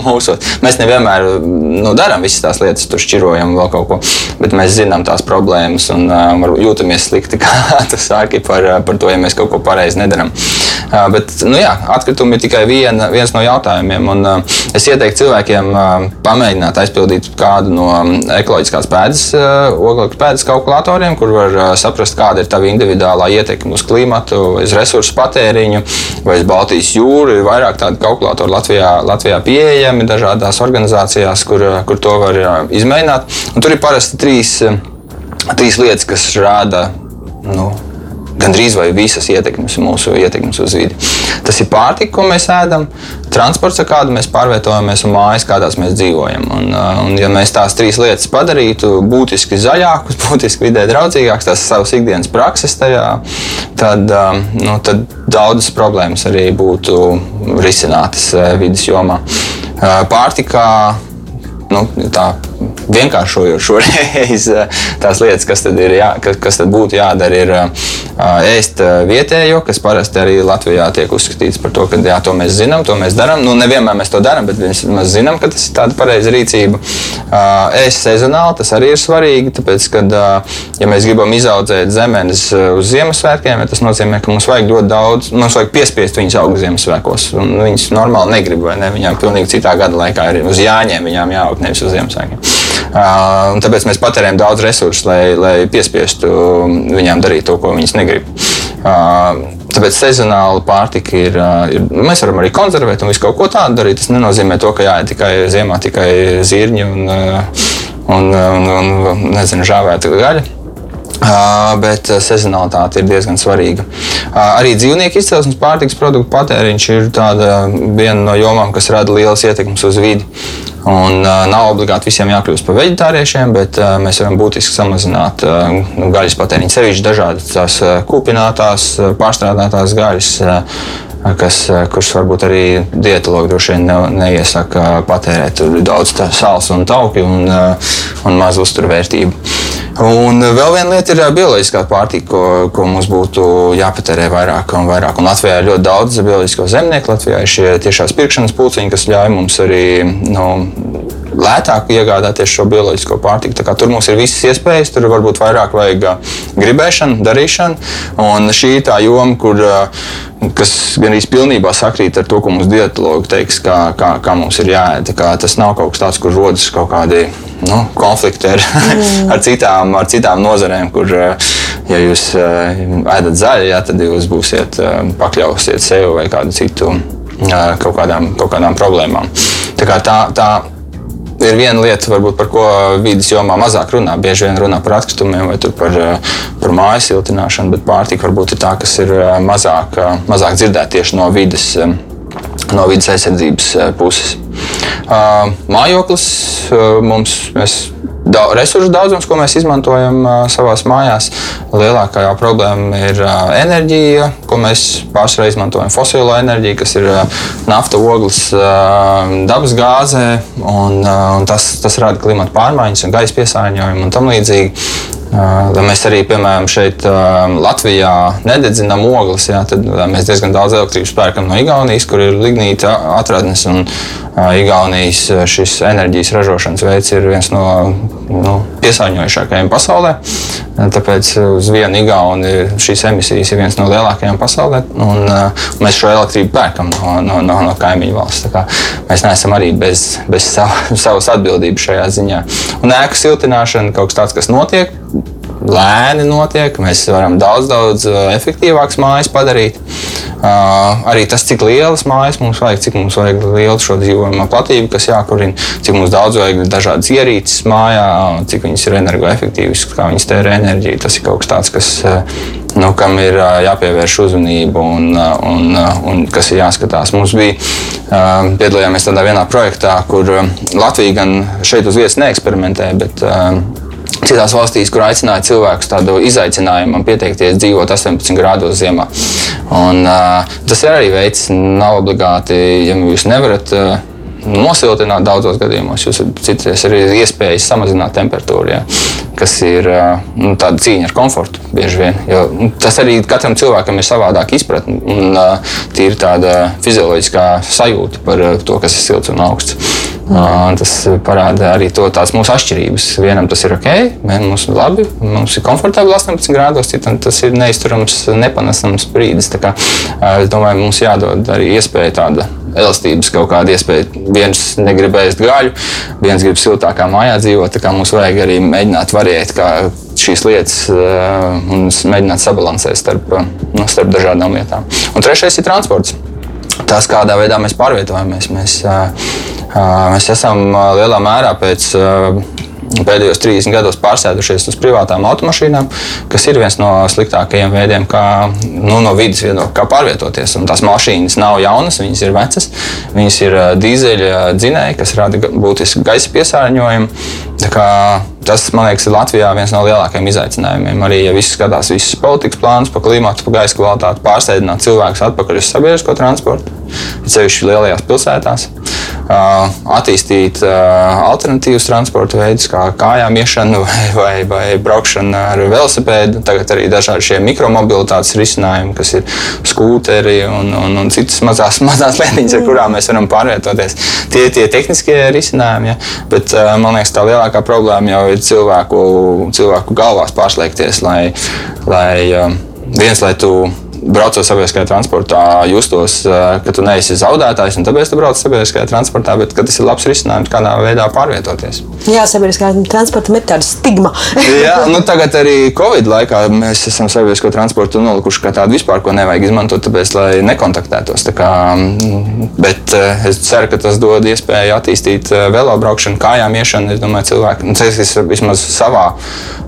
Mēs nevienmēr nu, darām visas tās lietas, tur šķirojam vēl kaut ko, bet mēs zinām tās problēmas un uh, jūtamies slikti, kā tas sāki par, par to, ja mēs kaut ko pareizi nedarām. Uh, bet, nu, jā, atkritumi ir tikai viena, viens no jautājumiem. Un, uh, es ieteiktu cilvēkiem uh, pamēģināt aizpildīt kādu no ekoloģiskās pēdas, uh, oglekļa pēdas kalkulatoriem, kur var uh, saprast, kāda ir tava individuālā ietekme uz klimatu, uz resursu patēriņu vai uz Baltijas jūru. Ir vairāk tādu kalkulatoru Latvijā, Latvijā pieejami dažādās organizācijās, kur, kur to var izmēģināt. Un tur ir parasti trīs, trīs lietas, kas rāda. Nu, gandrīz vai visas ietekmes, mūsu ietekmes uz vidi. Tas ir pārtika, ko mēs ēdam, transports, ar kādu mēs pārvietojamies, un mājas, kādās mēs dzīvojam. Un, uh, un, ja mēs tās trīs lietas padarītu būtiski zaļākas, būtiski vidē draudzīgākas, tās savas ikdienas prakses tajā, tad, um, nu, tad daudzas problēmas arī būtu risinātas uh, vidas jomā. Uh, pārtikā nu, tā vienkāršojot šoreiz eh, tās lietas, kas tad, jā, kas, kas tad būtu jādara, ir eh, ēst eh, vietējo, kas parasti arī Latvijā tiek uzskatīts par to, ka jā, to mēs zinām, to mēs darām. Nu, nevienmēr mēs to darām, bet mēs zinām, ka tas ir tāda pareiza rīcība. Ēst sezonāli tas arī ir svarīgi, tāpēc, kad, ja mēs gribam izaudzēt zemenes uz Ziemassvētkiem, tas nozīmē, ka mums vajag ļoti daudz, mums vajag piespiest viņus augt Ziemassvētkos. Viņas normāli negrib, vai ne? Viņām pilnīgi citā gada laikā ir uz Jāņiem, viņām jāaugt nevis uz Ziemassvētkiem. Uh, tāpēc mēs patērējam daudz resursu, lai, lai piespiestu viņām darīt to, ko viņas negrib. Uh, tāpēc sezonāla pārtika ir, ir. Mēs varam arī konservēt un visu kaut ko tādu darīt. Tas nenozīmē to, ka jā, tikai ziemā tikai zirņi un, un, un, un nezinu, žāvēta gaļa. bet sezonalitāte ir diezgan svarīga. Arī dzīvnieku izcelsmes pārtiks produktu patēriņš ir viena no jomām, kas rada lielas ietekmes uz vidi. Un, uh, nav obligāti visiem jākļūst par veģetāriešiem, bet uh, mēs varam būtiski samazināt uh, gaļas patēriņu. Sevišķi dažādas tās uh, kūpinātās, uh, pārstrādātās gaļas. Uh, kas, kurš varbūt arī dietologi droši vien ne, neiesaka patērēt daudz sāls un tauki un, un maz uzturvērtību. Un vēl viena lieta ir bioloģiskā pārtika, ko, ko mums būtu jāpatērē vairāk un vairāk. Un Latvijā ir ļoti daudz bioloģisko zemnieku. Latvijā ir šie tiešās pirkšanas pulciņi, kas ļauj mums arī nu, lētāk iegādāties šo bioloģisko pārtiku. Tur mums ir visas iespējas, tur varbūt vairāk vajag gribēšanu, darīšanu. Un šī ir tā joma, kur kas gan arī pilnībā sakrīt ar to, ko mums dietologi teiks, kā, kā, kā mums ir jāēd. Tas nav kaut kas tāds, kur rodas kaut kādi nu, konflikti ar, mm. ar, citām, ar citām nozarēm, kur, ja jūs ēdat zaļu, ja, tad jūs būsiet pakļausiet sev vai kādu citu kaut kādām, kaut kādām problēmām. Tā, kā tā, tā ir viena lieta, varbūt, par ko vidas jomā mazāk runā. Bieži vien runā par atkritumiem vai par, par mājas siltināšanu, bet pārtika varbūt ir tā, kas ir mazāk, mazāk dzirdēta tieši no vidas, no vidas aizsardzības puses. Mājoklis mums mēs da, resursu daudzums, ko mēs izmantojam uh, savā mājās. Lielākā problēma ir uh, enerģija, ko mēs pārsvarā izmantojam fosilo enerģiju, kas ir uh, nafta, ogles, uh, dabas gāzē. Un, uh, un tas, tas rada klimata pārmaiņas, un gaisa piesārņojumu un tam līdzīgi. Lai mēs arī, piemēram, šeit Latvijā nededzinām ogles, jā, tad mēs diezgan daudz elektrības pērkam no Igaunijas, kur ir lignīta atradnes. Un, Igaunijas šis enerģijas ražošanas veids ir viens no nu, piesārņojušākajiem pasaulē. Tāpēc uz vienu igauni šīs emisijas ir viens no lielākajiem pasaulē. Un, uh, mēs šo elektrību pērkam no, no, no, no kaimiņu valsts. Mēs neesam arī bez, bez savu, savas atbildības šajā ziņā. Un ēku siltināšana kaut kas tāds, kas notiek lēni notiek. Mēs varam daudz, daudz efektīvākas mājas padarīt. Uh, arī tas, cik lielas mājas mums vajag, cik mums vajag lielu šo dzīvojamo platību, kas jākurina, cik mums daudz vajag dažādas ierīces mājā, cik viņas ir energoefektīvas, kā viņas tērē enerģiju. Tas ir kaut kas tāds, kas, nu, kam ir jāpievērš uzmanība un, un, un kas ir jāskatās. Mums bija piedalījāmies tādā vienā projektā, kur Latvija gan šeit uz vietas neeksperimentē, bet Citās valstīs, kur aicināja cilvēkus tādu izaicinājumu pieteikties dzīvot 18 grādos ziemā. Un, uh, tas ir arī veids, nav obligāti, ja jūs nevarat. Uh, nosiltināt daudzos gadījumos. Jūs cities arī iespējas samazināt temperatūru, ja, kas ir nu, tāda cīņa ar komfortu bieži vien. Jo, nu, tas arī katram cilvēkam ir savādāk izpratne un tīri tāda fizioloģiskā sajūta par to, kas ir silts un augsts. Mm. Tas parāda arī to mūsu atšķirības. Vienam tas ir ok, mums ir labi, mums ir komfortabli 18 grādos, citam tas ir neizturams, nepanesams brīdis. Kā, es domāju, mums jādod arī iespēja tāda elastības kaut kāda iespēja. Viens negrib ēst gaļu, viens grib siltākā mājā dzīvot. Mums vajag arī mēģināt variēt šīs lietas un mēģināt sabalansēt starp, nu, starp dažādām lietām. Un trešais ir transports. Tas, kādā veidā mēs pārvietojamies. Mēs, Mēs esam lielā mērā pēc pēdējos 30 gados pārsēdušies uz privātām automašīnām, kas ir viens no sliktākajiem veidiem, kā nu, no vidas viedokļa, kā pārvietoties. Un tās mašīnas nav jaunas, viņas ir vecas, viņas ir dīzeļa dzinēji, kas rada būtisku gaisa piesārņojumu. Tas, man liekas, ir Latvijā viens no lielākajiem izaicinājumiem. Arī, ja viss skatās visas politikas plānus par klimatu, par gaisa kvalitāti, pārsēdināt cilvēkus atpakaļ uz sabiedrisko transportu, ceļš lielajās pilsētās attīstīt alternatīvus transporta veidus, kā kājām iešana vai, vai, vai braukšana ar velosipēdu. Tagad arī dažādi šie mikromobilitātes risinājumi, kas ir skūteri un, un, un citas mazās, mazās lietiņas, ar kurām mēs varam pārvietoties. Tie ir tie tehniskie risinājumi, ja? bet man liekas, tā lielākā problēma jau ir cilvēku, cilvēku galvās pārslēgties, lai, lai viens, lai tu braucot sabiedriskajā transportā, justos, eh, ka tu neesi zaudētājs, un tāpēc tu brauc sabiedriskajā transportā, bet tas ir labs risinājums, kādā veidā pārvietoties. Jā, sabiedriskajā transportā ir tāda stigma. Jā, nu tagad arī Covid laikā mēs esam sabiedrisko transportu nolikuši kā tādu vispār, ko nevajag izmantot, tāpēc, lai nekontaktētos. Tā kā, mm, bet eh, es ceru, ka tas dod iespēju attīstīt eh, velobraukšanu, kājām iešanu. Es domāju, cilvēki, nu, ir vismaz savā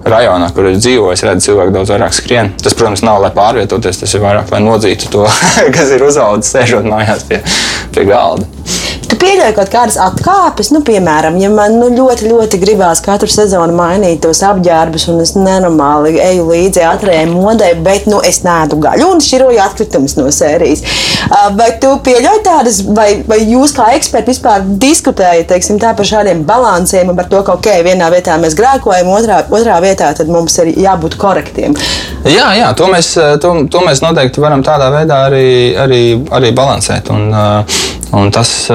rajonā, kur es dzīvoju, es redzu, cilvēku daudz vairāk skrien. Tas, protams, nav lai pārvietoties, tas ir vairāk, lai nodzītu to, kas ir uzaugusi sēžot mājās pie, pie galda. Tu pieļauj kaut kādas atkāpes, nu, piemēram, ja man nu, ļoti, ļoti gribās katru sezonu mainīt tos apģērbus, un es nenormāli eju līdzi ātrējai modei, bet nu, es nēdu gaļu un šķiroju atkritumus no sērijas. Vai tu pieļauj tādas, vai, vai jūs kā eksperti vispār diskutējat teiksim, tā, par šādiem balansiem un par to, ka ok, vienā vietā mēs grēkojam, otrā, otrā vietā mums ir jābūt korektiem? Jā, jā to, mēs, to, to mēs noteikti varam tādā veidā arī, arī, arī balansēt. Un, un tas,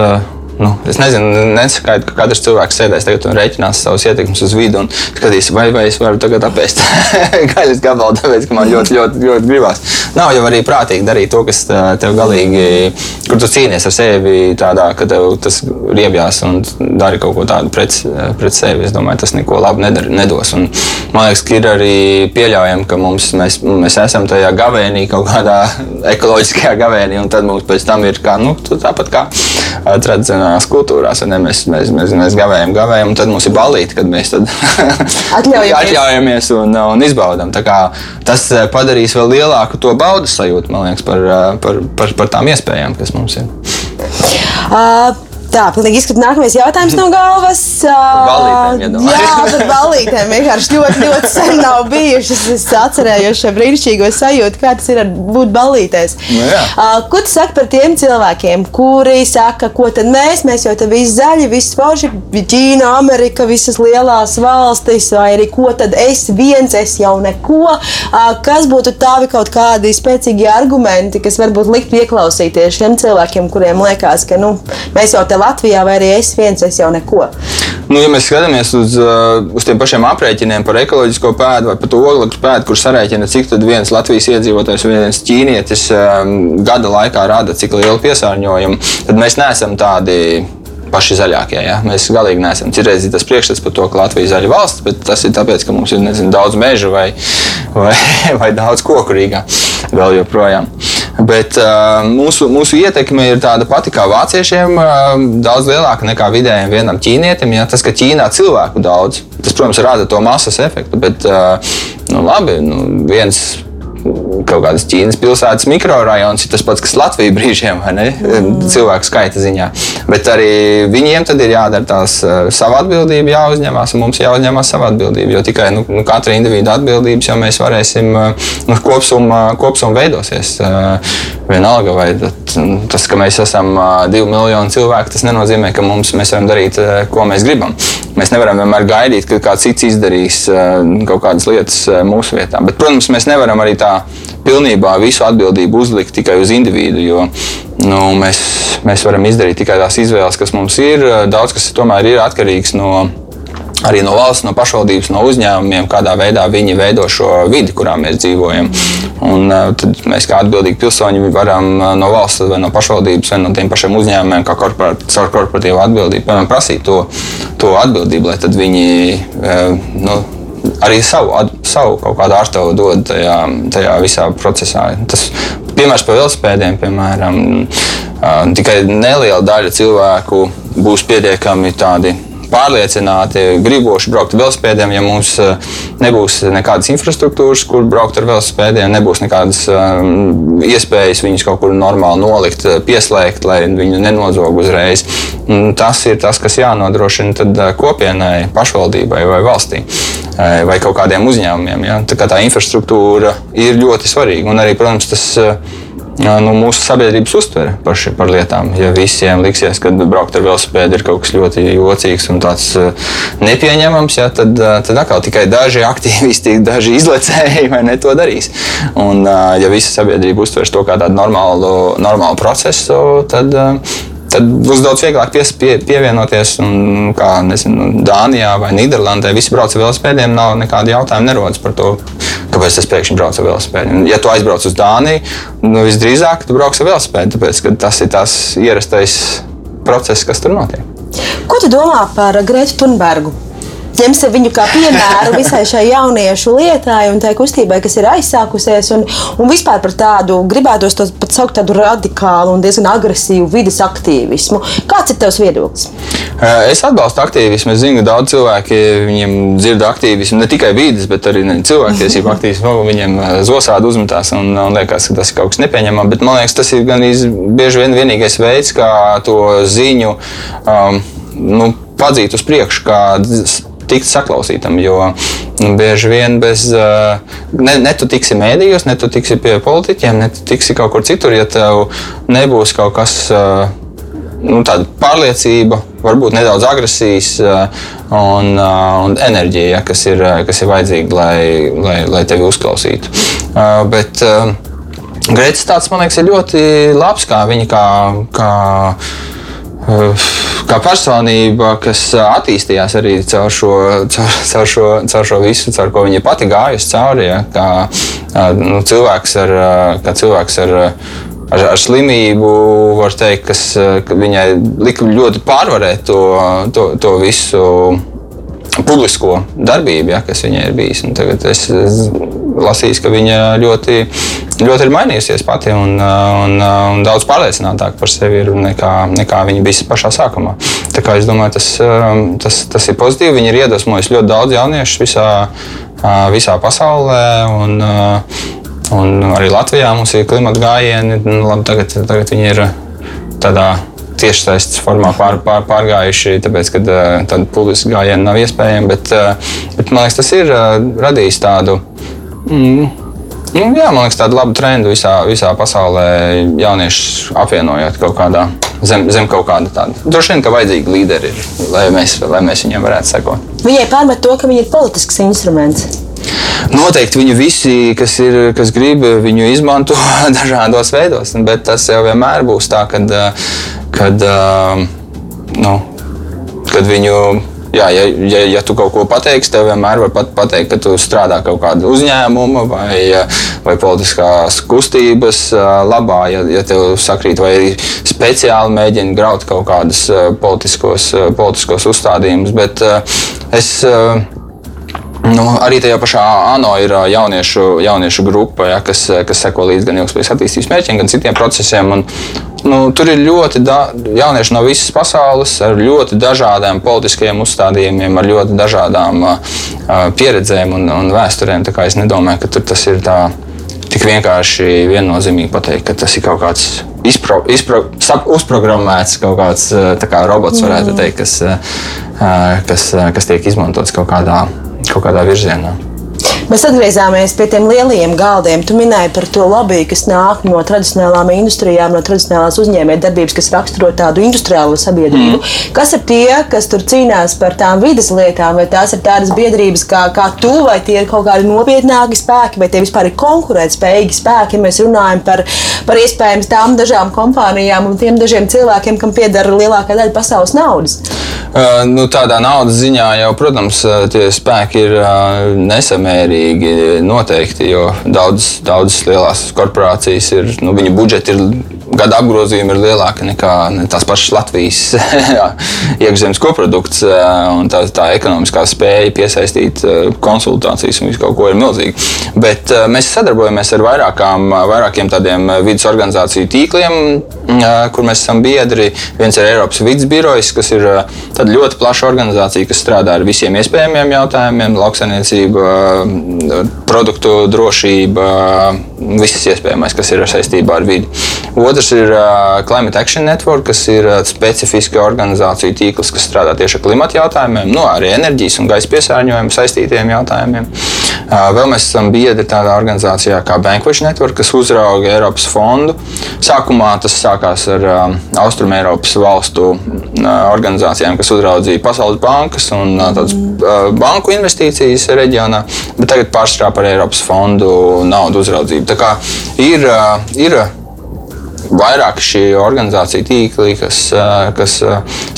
Nu, es nezinu, nesakāju, ka katrs cilvēks sēdēs tagad un rēķinās savus ietekmes uz vidu un skatīs, vai, vai es varu tagad apēst gaļas gabalu, tāpēc, ka man ļoti, ļoti, ļoti gribās. Nav jau arī prātīgi darīt to, kas tev galīgi, kur tu cīnies ar sevi tādā, ka tev tas riebjās un dari kaut ko tādu pret, pret sevi. Es domāju, tas neko labu nedar, nedos. Un, man liekas, ka ir arī pieļaujami, ka mums, mēs, mēs esam tajā gavēnī, kaut kādā ekoloģiskajā gavēnī, un tad mums pēc tam ir kā, nu, tāpat kā tradicionāli tradicionālās kultūrās. Ne? Mēs, mēs, mēs, mēs gavējam, gavējam, un tad mums ir balīti, kad mēs atļaujamies. atļaujamies un, un izbaudām. Tas eh, padarīs vēl lielāku to baudas sajūtu, man liekas, par, eh, par, par, par tām iespējām, kas mums ir. Uh, Tā, pilnīgi izskatās nākamais jautājums no galvas. Balītēm, jā, par balītēm vienkārši ļoti, ļoti sen nav bijušas. Es atcerējos šo brīnišķīgo sajūtu, kā tas ir būt balītēs. Nu, jā. Ko tu saki par tiem cilvēkiem, kuri saka, ko tad mēs, mēs jau te visi zaļi, visi forši, Ķīna, Amerika, visas lielās valstis, vai arī ko tad es viens, es jau neko. Kas būtu tavi kaut kādi spēcīgi argumenti, kas varbūt likt pieklausīties šiem cilvēkiem, kuriem liekas, ka nu, mēs jau te Latvijā, vai arī es viens, es jau neko. Nu, ja mēs skatāmies uz, uh, uz tiem pašiem aprēķiniem par ekoloģisko pēdu vai par oglekļa pēdu, kurš sarēķina, cik viens Latvijas iedzīvotājs viens ķīnietis um, gada laikā rada cik lielu piesārņojumu, tad mēs neesam tādi paši zaļākie. Ja? Mēs galīgi neesam. Citreiz ir tas priekšstats par to, ka Latvija ir zaļa valsts, bet tas ir tāpēc, ka mums ir nezinu, daudz meža vai, vai, vai daudz koku Rīgā vēl joprojām. Bet uh, mūsu, mūsu ietekme ir tāda pati kā vāciešiem, uh, daudz lielāka nekā vidējiem vienam ķīnietim. Ja? Tas, ka Ķīnā cilvēku daudz, tas, protams, rada to masas efektu, bet uh, nu, labi, nu, viens kaut kādas Ķīnas pilsētas mikrorajons ir tas pats, kas Latvija brīžiem, ne? Mm. Cilvēku skaita ziņā. Bet arī viņiem tad ir jādara tās uh, sava atbildība, jāuzņemās, un mums jāuzņemās sava atbildība. Jo tikai nu, nu, katra individa atbildības, jo mēs varēsim, uh, nu, kopsumā kopsum veidosies. Uh, vienalga, vai tas, ka mēs esam divi miljoni cilvēku, tas nenozīmē, ka mums, mēs varam darīt, ko mēs gribam. Mēs nevaram vienmēr gaidīt, ka kāds cits izdarīs kaut kādas lietas mūsu vietā. Bet, protams, mēs nevaram arī tā pilnībā visu atbildību uzlikt tikai uz individu, jo nu, mēs, mēs varam izdarīt tikai tās izvēles, kas mums ir. Daudz kas tomēr ir atkarīgs no arī no valsts, no pašvaldības, no uzņēmumiem, kādā veidā viņi veido šo vidi, kurā mēs dzīvojam. Un, uh, tad mēs kā atbildīgi pilsoņi varam uh, no valsts vai no pašvaldības vai no tiem pašiem uzņēmumiem, kā korporat, caur korporatīvu atbildību, piemēram, prasīt to, to atbildību, lai tad viņi. Uh, nu, arī savu, savu kaut kādu ārstavu dod tajā, tajā visā procesā. Tas piemērs par velospēdiem, piemēram, tikai neliela daļa cilvēku būs pietiekami tādi pārliecināti, griboši braukt ar velospēdiem. Ja mums eh, nebūs nekādas infrastruktūras, kur braukt ar velospēdiem, nebūs nekādas um, iespējas viņus kaut kur normāli nolikt, eh, pieslēgt, lai viņu nenozog uzreiz. Tas ir tas, kas jānodrošina kopienai, pašvaldībai vai valstī vai kaut kādiem uzņēmumiem. Ja? Tā, tā infrastruktūra ir ļoti svarīga un arī, protams, tas nu, mūsu sabiedrības uztvere par, ši, par lietām. Ja visiem liksies, ka braukt ar velosipēdu ir kaut kas ļoti jocīgs un tāds nepieņemams, ja, tad, tad atkal tikai daži aktīvisti, daži izlecēji ne, to darīs. Un, ja visa sabiedrība uztvers to kā tādu normālu, normālu procesu, tad tad būs daudz vieglāk pies, pie, pievienoties. Un, kā nezinu, Dānijā vai Nīderlandē visi brauc ar velospēdiem, nav nekāda jautājuma nerodas par to, kāpēc es pēkšņi braucu ar velospēdu. Ja tu aizbrauc uz Dāniju, nu, visdrīzāk tu brauks ar velospēdu, tāpēc tas ir tas ierastais process, kas tur notiek. Ko tu domā par Grētu Thunbergu? Ņemsim viņu kā piemēru visai šai jauniešu lietai un tai kustībai, kas ir aizsākusies, un, un vispār par tādu, gribētos to pat saukt tādu radikālu un diezgan agresīvu vidas aktīvismu. Kāds ir tavs viedoklis? Es atbalstu aktīvismu. Es zinu, ka daudz cilvēki viņiem dzird aktīvismu ne tikai vīdes, bet arī cilvēktiesību aktīvismu. Viņiem zosādi uzmetās un, un liekas, ka tas ir kaut kas nepieņemams. Bet man liekas, tas ir gan bieži vien vienīgais veids, kā to ziņu um, nu, padzīt uz priekšu, kā tikt saklausītam. Jo bieži vien bez, ne, ne tu tiksi mēdījos, ne tu tiksi pie politiķiem, ne tu tiksi kaut kur citur, ja tev nebūs kaut kas. Nu, tāda pārliecība, varbūt nedaudz agresijas un, un enerģija, ja, kas, ir, kas ir vajadzīga, lai, lai, lai tevi uzklausītu. Bet Grēcis tāds, man liekas, ir ļoti labs, kā viņa kā, kā kā personība, kas attīstījās arī caur šo, caur, caur šo, caur šo visu, caur ko viņa pati gājusi cauri. Ja, kā, nu, cilvēks ar, kā cilvēks ar, ar, ar slimību, var teikt, kas viņai lika ļoti pārvarēt to, to, to visu publisko darbību, ja, kas viņai ir bijis. Un tagad es lasīju, ka viņa ļoti, ļoti ir mainījusies pati un, un, un daudz pārliecinātāka par sevi ir nekā, nekā viņa bija pašā sākumā. Tā kā es domāju, tas, tas, tas ir pozitīvi. Viņa ir iedvesmojusi ļoti daudz jauniešu visā, visā pasaulē. Un, un arī Latvijā mums ir klimata gājieni. Nu, labi, tagad, tagad viņi ir tādā tiešsaistes formā pār, pār, pārgājuši, tāpēc, ka tāda publiska gājiena nav iespējama. Bet, bet man liekas, tas ir radījis tādu. Mm, jā, man liekas, tāda laba trenda visā, visā pasaulē. Jaunieši apvienojot kaut kādā zem, zem kaut kāda tāda. Droši vien, ka vajadzīgi līderi ir, lai mēs, lai mēs viņiem varētu sekot. Viņai pārmet to, ka viņi ir politisks instruments. Noteikti viņi visi, kas, ir, kas grib, viņu izmanto dažādos veidos, bet tas jau vienmēr būs tā, kad, kad, nu, kad viņu Jā, ja, ja, ja tu kaut ko pateiksi, tev vienmēr var pat pateikt, ka tu strādā kaut kāda uzņēmuma vai, vai politiskās kustības labā, ja, ja tev sakrīt, vai arī speciāli mēģina graut kaut kādus politiskos, politiskos uzstādījumus. Bet es Nu, arī tajā pašā ANO ir jauniešu, jauniešu grupa, ja, kas, kas seko līdzi gan ilgspējas attīstības mērķiem, gan citiem procesiem. Un, nu, tur ir ļoti daudz jauniešu no visas pasaules, ar ļoti dažādiem politiskiem uzstādījumiem, ar ļoti dažādām uh, pieredzēm un, un vēsturēm. Es nedomāju, ka tas ir tā tik vienkārši viennozīmīgi pateikt, ka tas ir kaut kāds izpro, izpro, sap, uzprogrammēts kaut kāds kā robots, varētu teikt, kas, kas, kas tiek izmantots kaut kādā kaut kādā virzienā. Mēs atgriezāmies pie tiem lielajiem galdiem. Tu minēji par to lobby, kas nāk no tradicionālām industrijām, no tradicionālās uzņēmējdarbības, kas raksturo tādu industriālo sabiedrību. Mm. Kas ir tie, kas tur cīnās par tām vidas lietām, vai tās ir tādas biedrības kā, kā tu, vai tie ir kaut kādi nopietnāki spēki, vai tie vispār ir konkurētspējīgi spēki, ja mēs runājam par, par iespējams tām dažām kompānijām un tiem dažiem cilvēkiem, kam pieder lielākā daļa pasaules naudas? Uh, nu, tādā naudas ziņā jau, protams, tie spēki ir uh, nesamērīgi noteikti, jo daudzas daudz lielās korporācijas ir, nu, viņu budžeti ir gada apgrozījumi ir lielāki nekā ne tās pašas Latvijas iekšzemes koprodukts. Tā, tā ekonomiskā spēja piesaistīt konsultācijas un visu kaut ko ir milzīga. Bet mēs sadarbojamies ar vairākām, vairākiem tādiem vidas organizāciju tīkliem, kur mēs esam biedri. Viens ir Eiropas vidas birojs, kas ir ļoti plaša organizācija, kas strādā ar visiem iespējamiem jautājumiem - lauksainiecība, produktu drošība, viss iespējamais, kas ir saistībā ar vidi. Otrs Otrs ir uh, Climate Action Network, kas ir uh, specifiska organizācija tīkls, kas strādā tieši ar klimatu jautājumiem, nu, arī enerģijas un gaisa piesārņojumu saistītiem jautājumiem. Uh, vēl mēs esam biedri tādā organizācijā kā Bankwatch Network, kas uzrauga Eiropas fondu. Sākumā tas sākās ar uh, Austrum Eiropas valstu uh, organizācijām, kas uzraudzīja Pasaules bankas un uh, tādas uh, banku investīcijas reģionā, bet tagad pārstrādā par Eiropas fondu naudu uzraudzību. Tā kā ir, uh, ir vairāk šī organizācija tīkli, kas, kas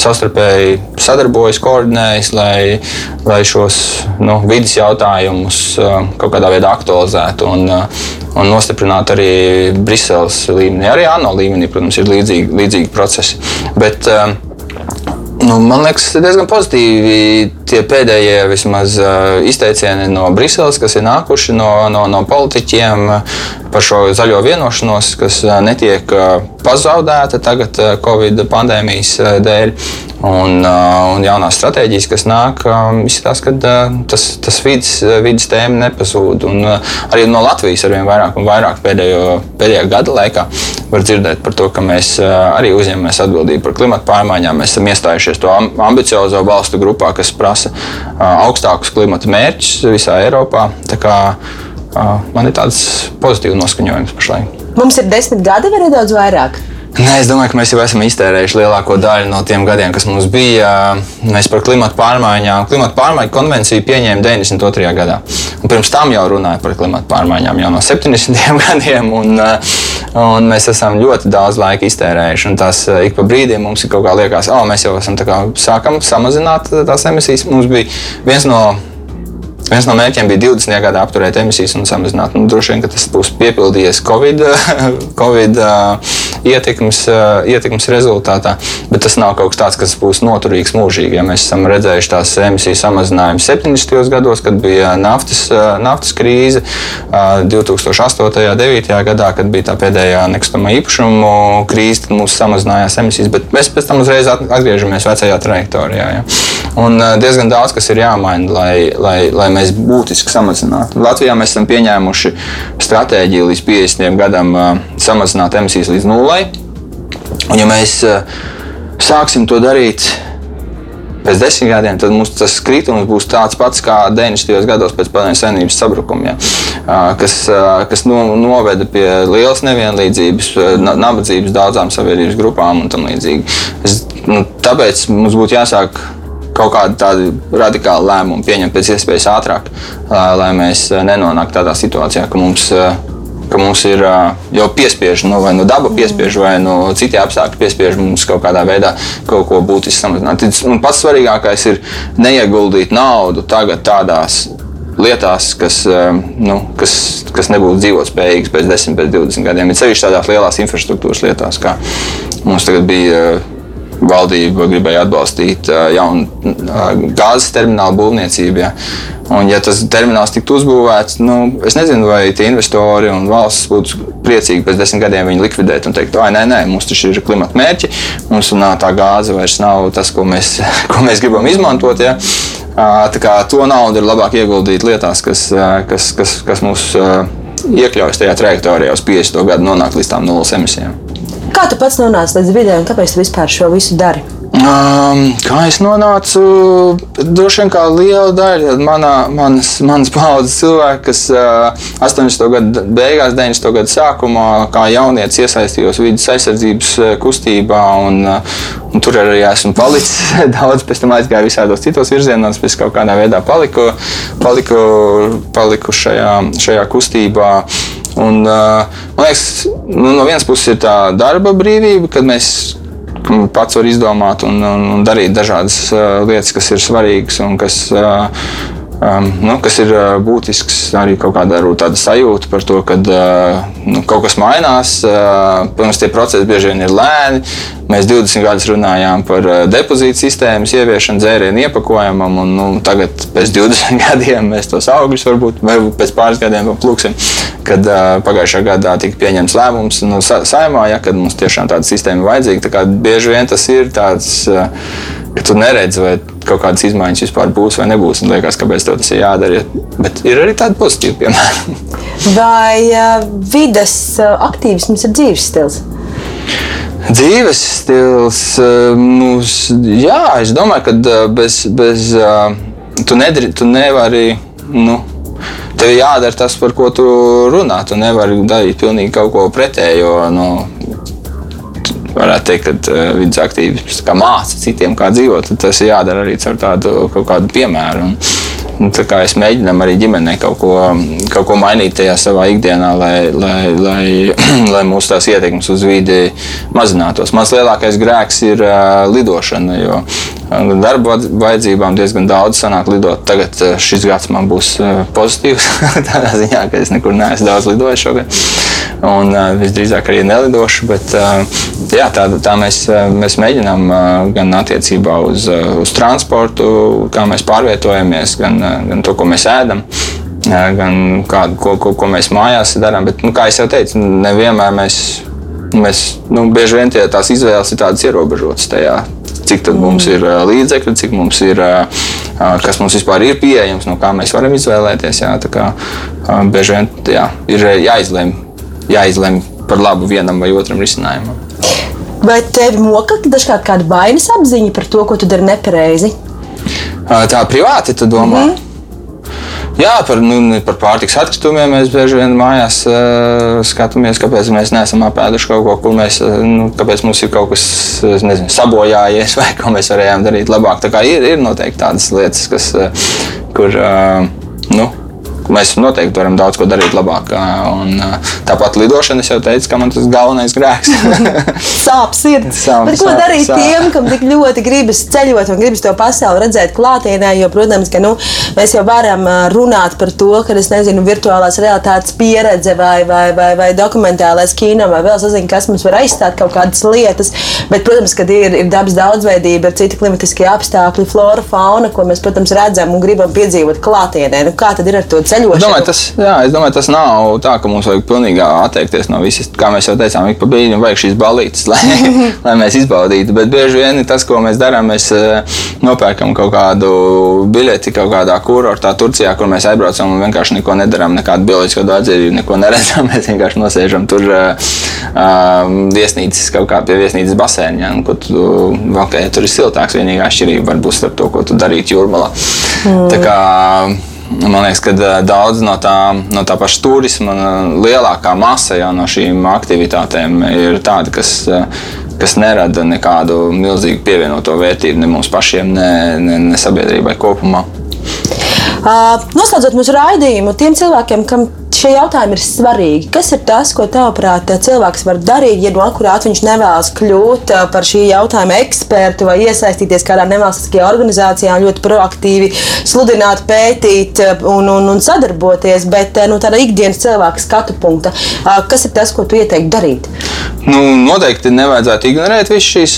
savstarpēji sadarbojas, koordinējas, lai, lai šos nu, vidas jautājumus kaut kādā veidā aktualizētu un, un nostiprinātu arī Briseles līmenī. Arī ANO līmenī, protams, ir līdzīgi, līdzīgi procesi. Bet, Nu, man liekas, diezgan pozitīvi. Tie pēdējie vismaz, izteicieni no Briseles, kas ir nākuši no, no, no politiķiem par šo zaļo vienošanos, kas netiek pazaudēta tagad Covid pandēmijas dēļ. Un, un jaunās stratēģijas, kas nāk, izskatās, ka tas, tas vidas, vidas tēma nepazūd. Un arī no Latvijas ar vien vairāk un vairāk pēdējo, pēdējā gada laikā var dzirdēt par to, ka mēs arī uzņemamies atbildību par klimatu pārmaiņām. Mēs esam iestājušies to ambiciozo valstu grupā, kas prasa augstākus klimata mērķus visā Eiropā. Kā, man ir tāds pozitīvs noskaņojums pašlaik. Mums ir desmit gadi vai nedaudz vairāk? Nē, es domāju, ka mēs jau esam iztērējuši lielāko daļu no tiem gadiem, kas mums bija. Mēs par klimatu pārmaiņām, klimatu pārmaiņu konvenciju pieņēmām 92. gadā. Un pirms tam jau runāja par klimatu pārmaiņām jau no 70. gadiem. Un, un mēs esam ļoti daudz laika iztērējuši. Tas ik pa brīdim mums ir kaut kā liekas, ka oh, mēs jau esam sākam samazināt tās emisijas. Mums bija viens no Viens no mērķiem bija 20. gadā apturēt emisijas un samazināt. Nu, droši vien tas būs piepildījies Covid, COVID ietekmes, ietekmes rezultātā, bet tas nav kaut kas tāds, kas būs noturīgs mūžīgi. Ja mēs esam redzējuši tās emisiju samazinājumu 70. gados, kad bija naftas, naftas krīze, 2008. un 2009. gadā, kad bija tā pēdējā nekustamā īpašuma krīze, tad mums samazinājās emisijas, bet mēs pēc tam uzreiz atgriežamies vecajā trajektorijā. Ja. Un diezgan daudz kas ir jāmaina, lai, lai, lai mēs būtiski samazinātu. Latvijā mēs esam pieņēmuši stratēģiju līdz 50 gadam samazināt emisijas līdz nulai. Un, ja mēs sāksim to darīt pēc desmit gadiem, tad mums tas kritums būs tāds pats kā 90. gados pēc padomju savienības sabrukuma, ja, kas, kas no, noveda pie lielas nevienlīdzības, nabadzības daudzām sabiedrības grupām un tam līdzīgi. Es, nu, tāpēc mums būtu jāsāk kaut kādu tādu radikālu lēmumu pieņemt pēc iespējas ātrāk, lai mēs nenonāktu tādā situācijā, ka mums, ka mums ir jau piespiež, nu, vai nu daba piespiež, vai nu citi apstākļi piespiež mums kaut kādā veidā kaut ko būtiski samazināt. Un pats svarīgākais ir neieguldīt naudu tagad tādās lietās, kas, nu, kas, kas nebūtu dzīvotspējīgas pēc 10, pēc 20 gadiem. Ir sevišķi tādās lielās infrastruktūras lietās, kā mums tagad bija valdība gribēja atbalstīt jaunu gāzes terminālu būvniecību. Ja. Un, ja tas termināls tiktu uzbūvēts, nu, es nezinu, vai tie investori un valsts būtu priecīgi pēc desmit gadiem viņu likvidēt un teikt, ah, nē, nē, mums taču ir klimata mērķi, mums tā gāze vairs nav tas, ko mēs, ko mēs gribam izmantot. Ja. Tā kā to naudu ir labāk ieguldīt lietās, kas, kas, kas, kas mūs iekļaujas tajā trajektorijā uz 50 gadu nonākt līdz tām nulles emisijām. Kā tu pats nonāci līdz vidē un kāpēc tu vispār šo visu dari? Um, kā es nonācu, droši vien kā liela daļa manā, manas, manas paudzes cilvēku, kas uh, 80. gadu beigās, 90. gadu sākumā, kā jaunietis iesaistījos vidas aizsardzības kustībā. Un, uh, un tur arī esmu palicis. Daudz pēc tam aizgāju visādos citos virzienos, pēc kaut kādā veidā paliku, paliku, paliku šajā, šajā kustībā. Un, man liekas, nu, no vienas puses ir tā darba brīvība, kad mēs pats var izdomāt un, un, un darīt dažādas lietas, kas ir svarīgas un kas, um, nu, kas ir uh, būtisks. Arī kaut kāda tāda sajūta par to, ka uh, nu, kaut kas mainās. Uh, protams, tie procesi bieži vien ir lēni. Mēs 20 gadus runājām par eh, depozītu sistēmas ieviešanu dzērienu iepakojumam, un nu, tagad, pēc 20 gadiem, mēs tos augļus varbūt, vai pēc pāris gadiem plūksim. Kad uh, pagājušā gadā tika pieņemts lēmums nu, sa saimā, ja, kad mums tiešām tāda sistēma ir vajadzīga. Tā bieži vien tas ir tāds, uh, ka tu neredzi, vai kaut kādas izmaiņas vispār būs vai nebūs. Un liekas, kāpēc tas ir jādara. Bet ir arī tādi pozitīvi piemēri. vai uh, vidas uh, aktīvisms ir dzīves stils? Dzīves stils, eh, mums, jā, es domāju, ka bez, bez tu, nedri, tu nevari. Nu, Tev jādara tas, par ko tu runā. Tu nevari darīt pilnīgi kaut ko pretējo. Nu, varētu teikt, ka uh, vidus aktīvis māca citiem, kā dzīvot. Tas ir jādara arī caur tādu kaut kādu piemēru. Un, Nu, es mēģinu arī ģimenē kaut ko, kaut ko mainīt tajā savā ikdienā, lai, lai, lai, lai mūsu tās ietekmes uz vidi mazinātos. Mans lielākais grēks ir uh, lidošana, jo darba vajadzībām diezgan daudz sanāk lidot. Tagad uh, šis gads man būs uh, pozitīvs, tādā ziņā, ka es nekur neesmu daudz lidojis šogad. Un uh, visdrīzāk arī nelidošu, bet uh, Jā, tā, tā mēs, mēs mēģinām gan attiecībā uz, uz transportu, kā mēs pārvietojamies, gan, gan to, ko mēs ēdam gan kādu, ko, ko, ko mēs mājās darām. Bet, nu, kā jau teicu, nevienmēr mēs, mēs nu, bieži vien tie, tās izvēles ir tādas ierobežotas tajā. Cik tad mums ir līdzekļi, cik mums ir, kas mums vispār ir pieejams, no kā mēs varam izvēlēties. Jā, kā bieži vien jā, ir jāizlemj, jāizlemj par labu vienam vai otram risinājumam. Vai tev moka dažkārt kāda vainas apziņa par to, ko tu dari nepareizi? Tā privāti, tu domā? Mm -hmm. Jā, par, nu, par pārtiks atkritumiem mēs bieži vien mājās uh, skatāmies, kāpēc mēs neesam apēduši kaut ko, kur mēs, uh, nu, kāpēc mums ir kaut kas nezinu, sabojājies, vai ko mēs varējām darīt labāk. Tā kā ir, ir noteikti tādas lietas, kas, uh, kur. Uh, Mēs noteikti varam daudz ko darīt labāk. Un, tāpat lidošana, jau teicu, ka man tas galvenais grēks. sāp sirds. Sāp, Bet ko sāp, darīt sāp. tiem, kam tik ļoti gribas ceļot un gribas to pasauli redzēt klātienē? Jo, protams, ka nu, mēs jau varam runāt par to, ka es nezinu, virtuālās realitātes pieredze vai, vai, vai, vai dokumentālais kino vai vēl zinu, kas mums var aizstāt kaut kādas lietas. Bet, protams, ka ir, ir dabas daudzveidība, ir citi klimatiskie apstākļi, flora, fauna, ko mēs, protams, redzam un gribam piedzīvot klātienē. Nu, kā tad ir ar to ceļošanu? Es domāju, tas, jā, es domāju, tas nav tā, ka mums vajag pilnīgi atteikties no visas, kā mēs jau teicām, ik pa brīdim vajag šīs balītas, lai, lai mēs izbaudītu. Bet bieži vien tas, ko mēs darām, mēs eh, nopērkam kaut kādu biļeti kaut kādā kurortā Turcijā, kur mēs aizbraucam un vienkārši neko nedarām, nekādu bioloģisku atzīvi, neko neredzam. Mēs vienkārši nosēžam tur uh, viesnīcas kaut kā pie viesnīcas basēņa, ja, kur tu, okay, tur ir siltāks. Vienīgā atšķirība var būt starp to, ko tu darītu jūrmalā. Mm. Man liekas, ka daudz no tā, no tā paša turisma, lielākā masa jau no šīm aktivitātēm ir tāda, kas, kas nerada nekādu milzīgu pievienoto vērtību ne mums pašiem, ne, ne, ne sabiedrībai kopumā. Noslēdzot mūsu raidījumu, tiem cilvēkiem, kam šie jautājumi ir svarīgi. Kas ir tas, ko tavuprāt cilvēks var darīt, ja no akurāt viņš nevēlas kļūt par šī jautājuma ekspertu vai iesaistīties kādā nevalstiskajā organizācijā un ļoti proaktīvi sludināt, pētīt un, un, un sadarboties, bet nu, tāda ikdienas cilvēka skatu punkta. Kas ir tas, ko tu ieteiktu darīt? Nu, noteikti nevajadzētu ignorēt visus šīs,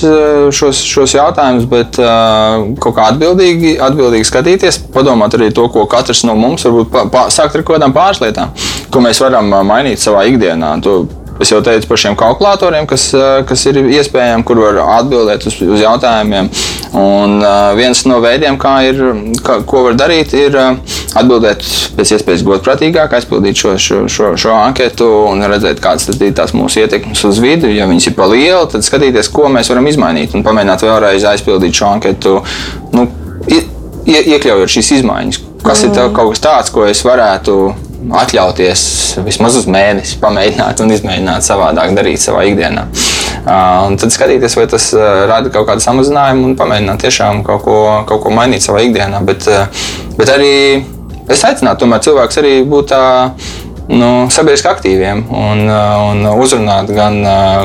šos, šos jautājumus, bet kaut kā atbildīgi, atbildīgi skatīties, padomāt arī to, ko katrs no mums varbūt pa, pa, sākt ar kaut kādām pāris lietām ko mēs varam mainīt savā ikdienā. To, Es jau teicu par šiem kalkulatoriem, kas, kas ir iespējami, kur var atbildēt uz, uz jautājumiem. Un uh, viens no veidiem, kā ir, kā, ko var darīt, ir uh, atbildēt pēc iespējas godprātīgāk, aizpildīt šo, šo, šo, šo anketu un redzēt, kādas ir tās mūsu ietekmes uz vidi. Ja viņas ir pa liela, tad skatīties, ko mēs varam izmainīt un pamēģināt vēlreiz aizpildīt šo anketu, nu, ie, iekļaujot šīs izmaiņas. Kas mm. ir kaut kas tāds, ko es varētu atļauties vismaz uz mēnesi pamēģināt un izmēģināt savādāk darīt savā ikdienā. Uh, un tad skatīties, vai tas uh, rada kaut kādu samazinājumu un pamēģināt tiešām kaut ko, kaut ko mainīt savā ikdienā. Bet, uh, bet arī es aicinātu tomēr cilvēks arī būt tā nu, sabiedriski aktīviem un, un uzrunāt gan,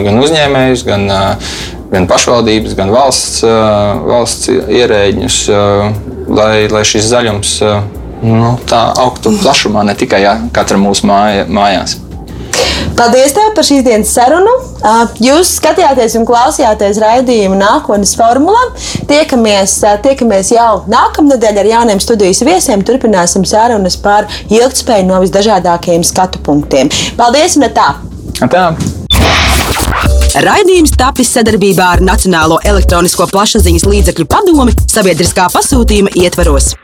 gan uzņēmējus, gan, gan pašvaldības, gan valsts, valsts ierēģņus, lai, lai šis zaļums nu, tā augtu plašumā, ne tikai jā, katram mūsu māja, mājās. Paldies tev par šīs dienas sarunu. Jūs skatījāties un klausījāties raidījumu nākotnes formulā. Tiekamies, tiekamies jau nākamnedēļ ar jauniem studijas viesiem. Turpināsim sarunas par ilgspēju no visdažādākajiem skatu punktiem. Paldies un tā! tā. Raidījums tapis sadarbībā ar Nacionālo elektronisko plašsaziņas līdzekļu padomi sabiedriskā pasūtījuma ietvaros.